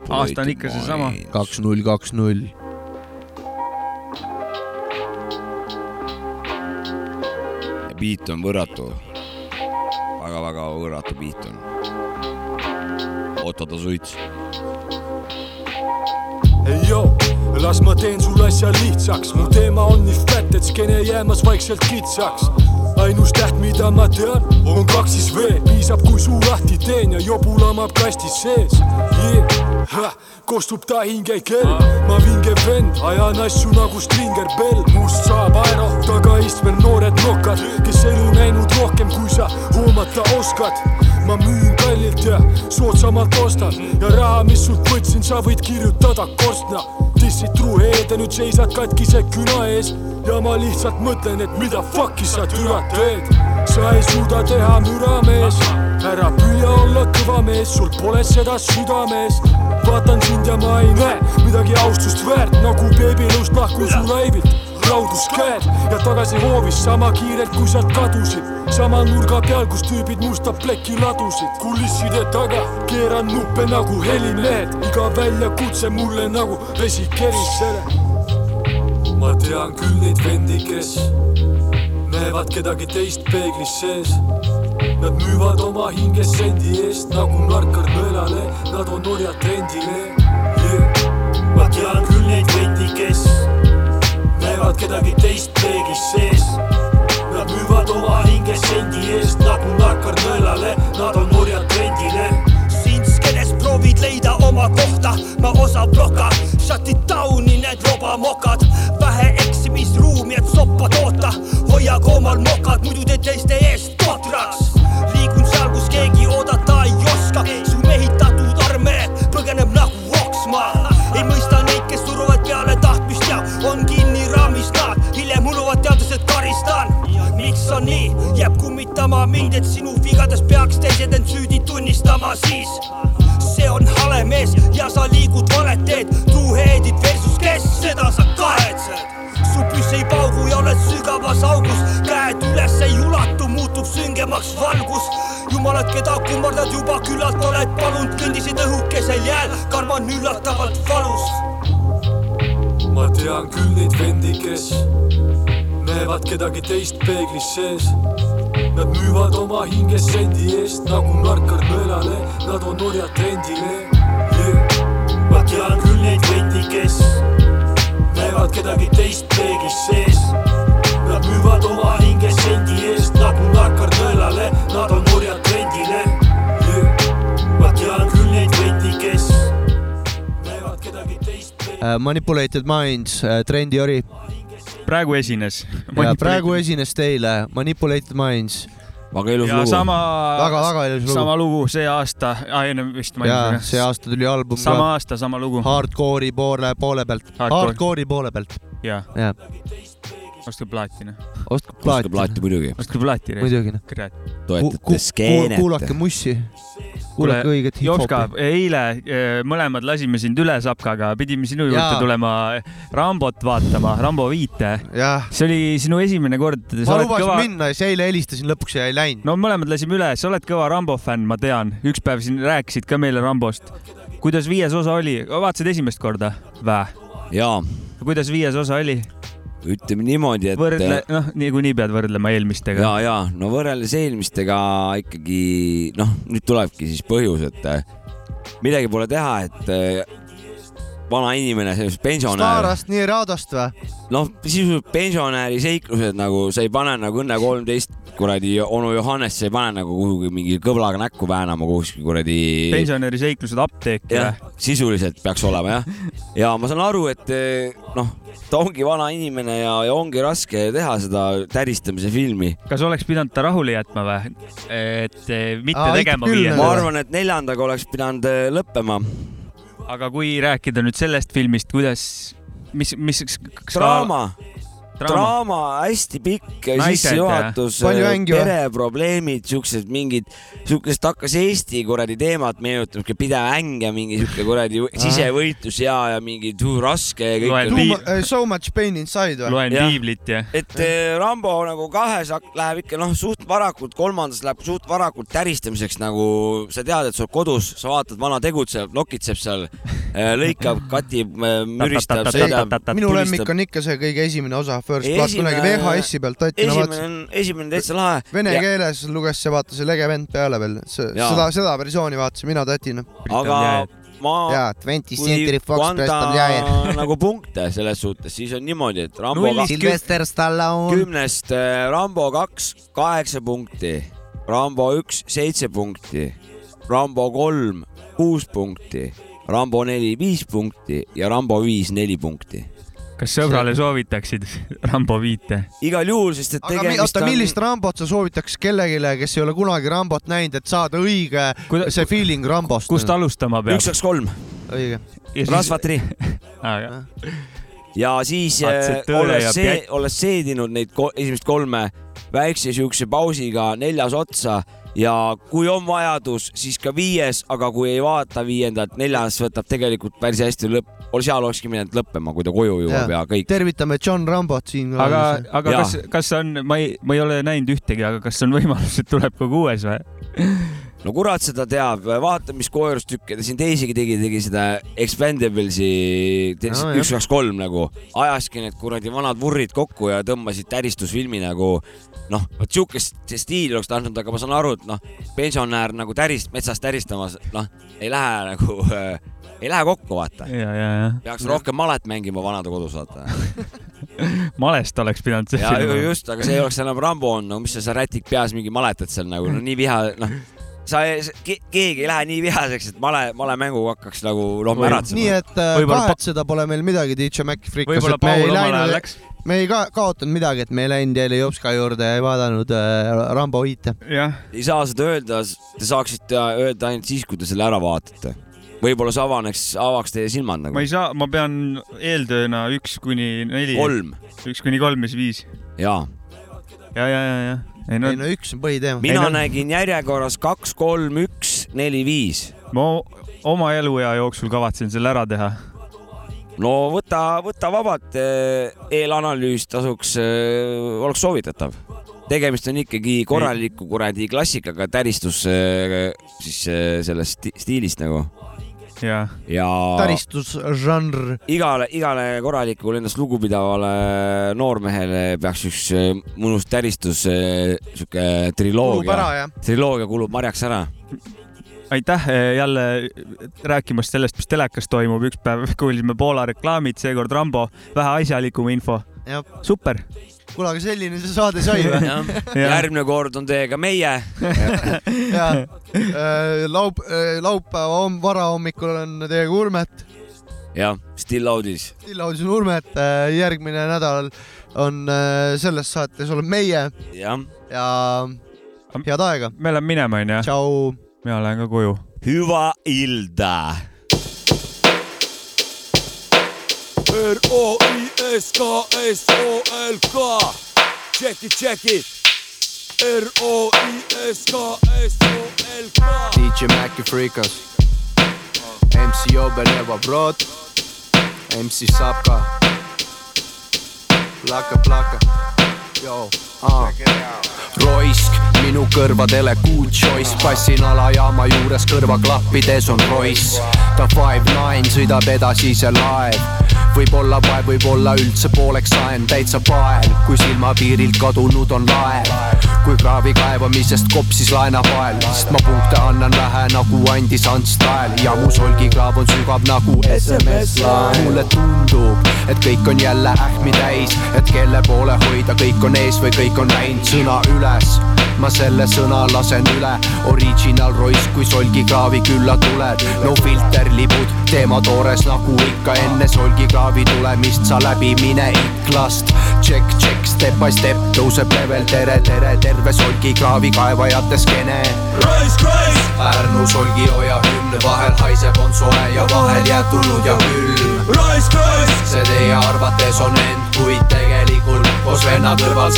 aasta on ikka seesama. kaks null, kaks null. beat on võrratu. väga-väga võrratu beat on. oota-oota suits. Ei joo, las ma teen sulle asja lihtsaks, mu teema on nii fett, et skeene jäämas vaikselt kitsaks. ainus täht, mida ma tean, on kaks siis V, piisab, kui suu lahti teen ja jobu lamab kastis sees yeah.. kostub ta hingekell, ma vinge vend, ajan asju nagu Stringer Bell, must saab aero, tagaistmel noored nokad, kes elu näinud rohkem, kui sa hoomata oskad ma müün kallilt ja soodsamalt ostan ja raha, mis sult võtsin, sa võid kirjutada korstna. dissid truheed ja nüüd seisad katkise küna ees ja ma lihtsalt mõtlen, et mida fuck'i sa türa teed. sa ei suuda teha müra, mees, ära püüa olla kõva mees, sul pole seda südames. vaatan sind ja ma ei näe midagi austust väärt, nagu beebilõust lahkun su laivilt raudus käed ja tagasi hoovis sama kiirelt, kui sealt kadusid. sama nurga peal, kus tüübid musta plekki ladusid. kulisside taga keeran nuppe nagu helimehed, iga väljakutse mulle nagu vesi kerisele. ma tean küll neid vendi, kes näevad kedagi teist peeglis sees. Nad müüvad oma hinge sendi eest nagu narkar nõelale, nad on orjad trendile yeah.. ma tean küll neid vendi, kes näevad kedagi teist peeglis sees. Nad müüvad oma hinge sendi eest orjad trendile yeah.. ma tean küll neid vendi, kes näevad kedagi teist peeglis sees. Nad müüvad oma hinge sendi eest nagu narkar nõelale, nad on orjad trendile yeah.. ma tean küll neid vendi, kes näevad kedagi teist Uh, Manipulated Minds, Trendi Ori. praegu esines. praegu esines teile Manipulated Minds. Väga ilus ja sama, väga-väga ilus lugu. sama lugu see aasta, ennem vist ja mainisin. see aasta tuli album sama aasta, sama lugu. hardcore'i poole, poole pealt, Hardcore. hardcore'i poole pealt. jah, ostke plaati, noh. ostke plaati. plaati muidugi. ostke plaati. muidugi noh. toetate skeenet. kuulake mussi, õiget Jopska eile eh, mõlemad lasime sind üle Sapkaga, pidime sinu juurde Jaa. tulema Rambot vaatama, Rambo viite. see oli sinu esimene kord. ma lubasin kõva... minna ja siis eile helistasin, lõpuks ja ei läinud. no mõlemad lasime üle, sa oled kõva Rambo fänn, ma tean, üks päev siin rääkisid ka meile Rambost. kuidas viies osa oli, vaatasid esimest korda vä? jaa, kuidas viies osa oli? Ütleme niimoodi, et. võrdle, noh, niikuinii pead võrdlema eelmistega. ja, ja no võrreldes eelmistega ikkagi noh, nüüd tulebki siis põhjus, et äh, midagi pole teha, et äh, vana inimene, pensionär, Starast nii Radost või? noh, sisuliselt pensionäri seiklused nagu sa ei pane nagu Õnne kolmteist kuradi onu Johannes, sa ei pane nagu kuhugi mingi kõblaga näkku väänama kuhugi kuradi. pensionäri seiklused apteeki jah või?, sisuliselt peaks olema jah. ja ma saan aru, et eh, noh, ta ongi vana inimene ja, ja ongi raske teha seda täristamise filmi. kas oleks pidanud ta rahule jätma või? et eh, mitte Aa, tegema ikka küll, viienda ma arvan, et neljandaga oleks pidanud eh, lõppema. Aga kui rääkida nüüd sellest filmist, kuidas, mis, mis. draama. draama, hästi pikk Naised, sissejuhatus, või? pereprobleemid, siuksed mingid, siukest hakkas Eesti kuradi teemat meenutama, siuke pidev äng ja mingi siuke kuradi sisevõitlus ja, ja mingi tuu raske ja kõik. uh, So much pain inside või? loen piiblit ja. et eh, Rambo nagu kahes läheb ikka noh, suht varakult, kolmandas läheb suht varakult täristamiseks nagu sa tead, et sa oled kodus, sa vaatad, vana tegutseb, nokitseb seal, lõikab, katib, müristab, sõidab. minu lemmik on ikka see kõige esimene osa, First Ei, Blood, esimene- kunagi VHS-i pealt Tatina esimene vaatasin. on, esimene on täitsa lahe. Vene keeles luges see, vaata see lege vend peale veel, seda, seda versiooni vaatasin mina Tatina. aga ma. jaa, Twenty Century Fox Preston nagu punkte selles suhtes, siis on niimoodi, et Rambo Sylvester Stallone. kümnest äh, Rambo kaks kaheksa punkti, Rambo üks seitse punkti, Rambo kolm kuus punkti, Rambo neli viis punkti ja Rambo viis neli punkti. Kas sõbrale soovitaksid Rambo viite? igal juhul, sest et tegemist oota, on millist Rambot sa soovitaks kellelegi, kes ei ole kunagi Rambot näinud, et saada õige see feeling Rambost? kust alustama peab? üks, kaks, kolm, õige. rasvatri ah,. ja siis äh, olles see olles seedinud neid ko esimest kolme väikse siukse pausiga neljas otsa ja kui on vajadus, siis ka viies, aga kui ei vaata viiendat, neljas võtab tegelikult päris hästi lõpp, seal olekski pidanud lõppema, kui ta koju jõuab ja kõik. tervitame John Rambot siin. aga, aga Jaa. kas, kas on, ma ei, ma ei ole näinud ühtegi, aga kas on võimalus, et tuleb ka kuues või? no kurat seda teab, vaata, mis koerustükke ta siin teisigi tegi, tegi seda Expendables'i üks, kaks, kolm nagu, ajaski need kuradi vanad vurrid kokku ja tõmbasid täristusfilmi nagu noh, vot siukest stiili oleks tahtnud, aga ma saan aru, et noh, pensionär nagu tärist, metsas täristamas, noh, ei lähe nagu äh, ei lähe kokku, vaata. ja, ja, ja. peaks rohkem malet mängima vanadekodus, vaata. malest oleks pidanud ja ju- just, aga see ei oleks enam Rambo on, no mis sa seal rätik peas mingi maletad seal nagu, no nii viha, noh, sa, keegi ei lähe nii vihaseks, et male, malemänguga hakkaks nagu noh, märatsema. nii et äh, kahetseda pole meil midagi, DJ Mac Frikas, et me ei läinud me ei ka kaotanud midagi, et me ei läinud jälle Jopska juurde ja ei vaadanud äh, Rambo viite. jah, ei saa seda öelda, te saaksite öelda ainult siis, kui te selle ära vaatate. Võib-olla see avaneks, avaks teie silmad nagu ma. ei saa, ma pean eeltööna üks kuni neli. Kolm. üks kuni kolm ja siis viis. jaa. ja, ja, ja, ja. ei no ei no üks on põhiteema. mina nägin järjekorras kaks, kolm, üks, neli, viis. ma oma eluea jooksul kavatsen selle ära teha. no võta, võta vabalt, eelanalüüs tasuks, oleks soovitatav. tegemist on ikkagi korraliku kuradi klassikaga täristus eh, siis sellest sti- stiilist nagu. ja, ja taristusžanr. igale, igale korralikule endast lugupidavale noormehele peaks üks eh, mõnus täristus, sihuke Kulub triloogia triloogia kulub marjaks ära. aitäh jälle rääkimast sellest, mis telekas toimub, üks päev kuulsime Poola reklaamid, seekord Rambo, vähe asjalikum info. super. kuule, aga selline see saade sai või? järgmine kord on teiega meie. ja laup-, laupäeva homm-, varahommikul on teiega Urmet, jah, Still Audis. Stillaudis on Urmet, järgmine nädal on äh, selles saates oleme meie jah. ja head aega. me läheme minema, onju. tšau. mina lähen ka koju. hüva ilda. R-O-I-S-K-S-O-L-K Check it, check it. R-O-I-S-K-S-O-L-K DJ Maci Freekas, MC Obeleva Brod, MC Sapka, plaka, plaka, joo, aa. Roisk, minu kõrvadele good choice, passin alajaama juures kõrvaklappides on Royce. ta five nine sõidab edasi see laev, võib-olla vaev, võib-olla üldse pooleks saen, täitsa pael, kui silmapiirilt kadunud on laev. kui kraavi kaevamisest kopsis laenapael, sest ma punkte annan vähe nagu andis Ants Tael. Ja mu solgikraav on sügav nagu SMS-laen. mulle tundub, et kõik on jälle ähmi täis, et kelle poole hoida, kõik on ees või kõik on läinud sõna üles. Ma selle sõna lasen üle, original Royce, kui solgikraavi külla tuled, no filter libud, teema toores nagu ikka enne solgikraavi tulemist sa läbi mine iklast. Check, check, step by step tõuseb level, tere, tere, terve solgikraavi kaevajate skeene. Pärnu solgihoia hümn, vahel haiseb, on soe ja vahel jääb tulnud ja külm. see teie arvates on end, kuid tegelikult koos venna kõrval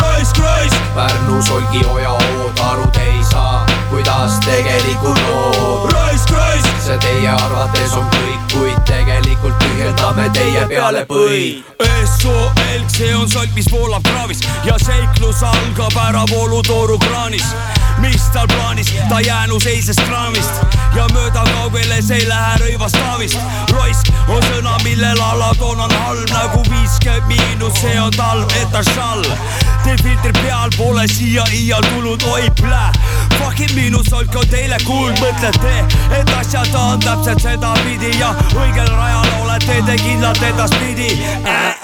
raisk, raisk, Pärnu Solgioja ood aru ei saa, kuidas tegelikult lood. see teie arvates on kõik, kuid tegelikult tühjendame teie peale põid. SOL, see on solk, mis voolab kraavis ja seiklus algab äravoolutooru kraanis. mis tal plaanis, ta jäänu seises kraamist ja mööda kaugeles ei lähe rõivast taavist. roisk on sõna, millel alatoon on halb nagu viiskümmend miinus, see on talv, etašall. Teil filtri peal pole siia iial tulnud, oi plää. Fucking minu solk on teile kuld, mõtlete, et asjad on täpselt sedapidi ja õigel rajal olete te kindlalt edaspidi äh,.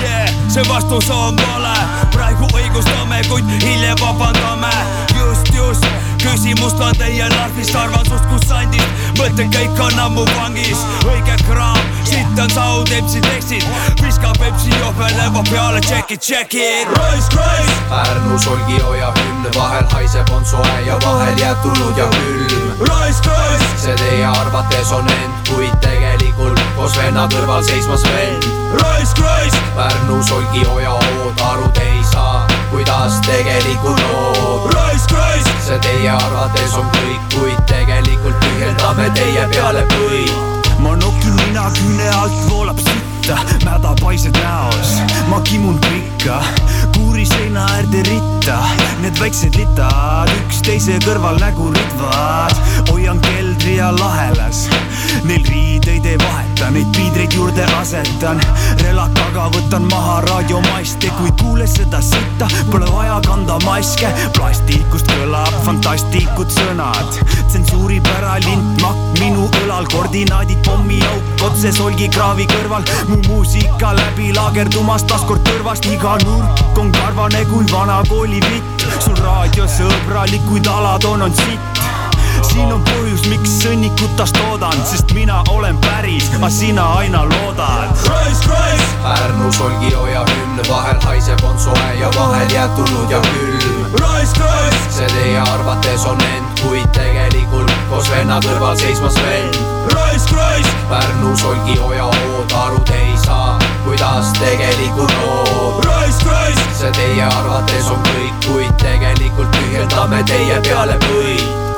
Yeah, see vastus on vale, praegu õigustame, kuid hiljem vabandame. just, just, küsimust on teie narvist, arvan sust kus sandist, mõtted kõik on ammu vangis, õige kraam, siit on saud, MC tekstid, viskab Pepsi johve, levab peale, check it, check it. raisk, raisk, Pärnu Solgioja hümn, vahel haiseb, on soe ja vahel jääb tulnud ja külm. raisk, raisk, see teie arvates on end, kuid tegelikult koos venna kõrval seismas vend. raisk, raisk, Pärnu Solgioja ood aru te ei saa, kuidas tegelikult lood. raisk, raisk, see teie arvates on kõik, kuid tegelikult tühjendame teie peale põid. ma nokin nina küüne alt voolab sitta, mäda paised näos, ma kimun pikka, kuuri seina äärde ritta, need väiksed litad üksteise kõrval nägu ridvad, hoian keldri ja lahelas, neil riideid ei vaheta, neid piidreid juurde asetan, relakaga võtan maha raadiomaiste, kui kuule seda sitta, pole vaja kanda maske, plastikust kõlab fantastikud sõnad, tsensuuripära lint makk minu õlal, koordinaadid pommiauk otse solgikraavi kõrval, mu muusika läbi laagerdumas taaskord kõrvast, iga nurk on karvane kui vana kooli vitt, sul raadiosõbralik, kuid alatoon on sitt siin on põhjus, miks sõnnikutast toodan, sest mina olen päris, aga sina aina loodad. raisk, raisk, Pärnu Solgioja hümn, vahel haiseb, on soe ja vahel jääb tulnud ja külm. see teie arvates on end, kuid tegelikult koos venna kõrval seismas vend. raisk, raisk, Pärnu Solgioja ood aru te ei saa, kuidas tegelikult lood. see teie arvates on kõik, kuid tegelikult tühjendame teie peale põid.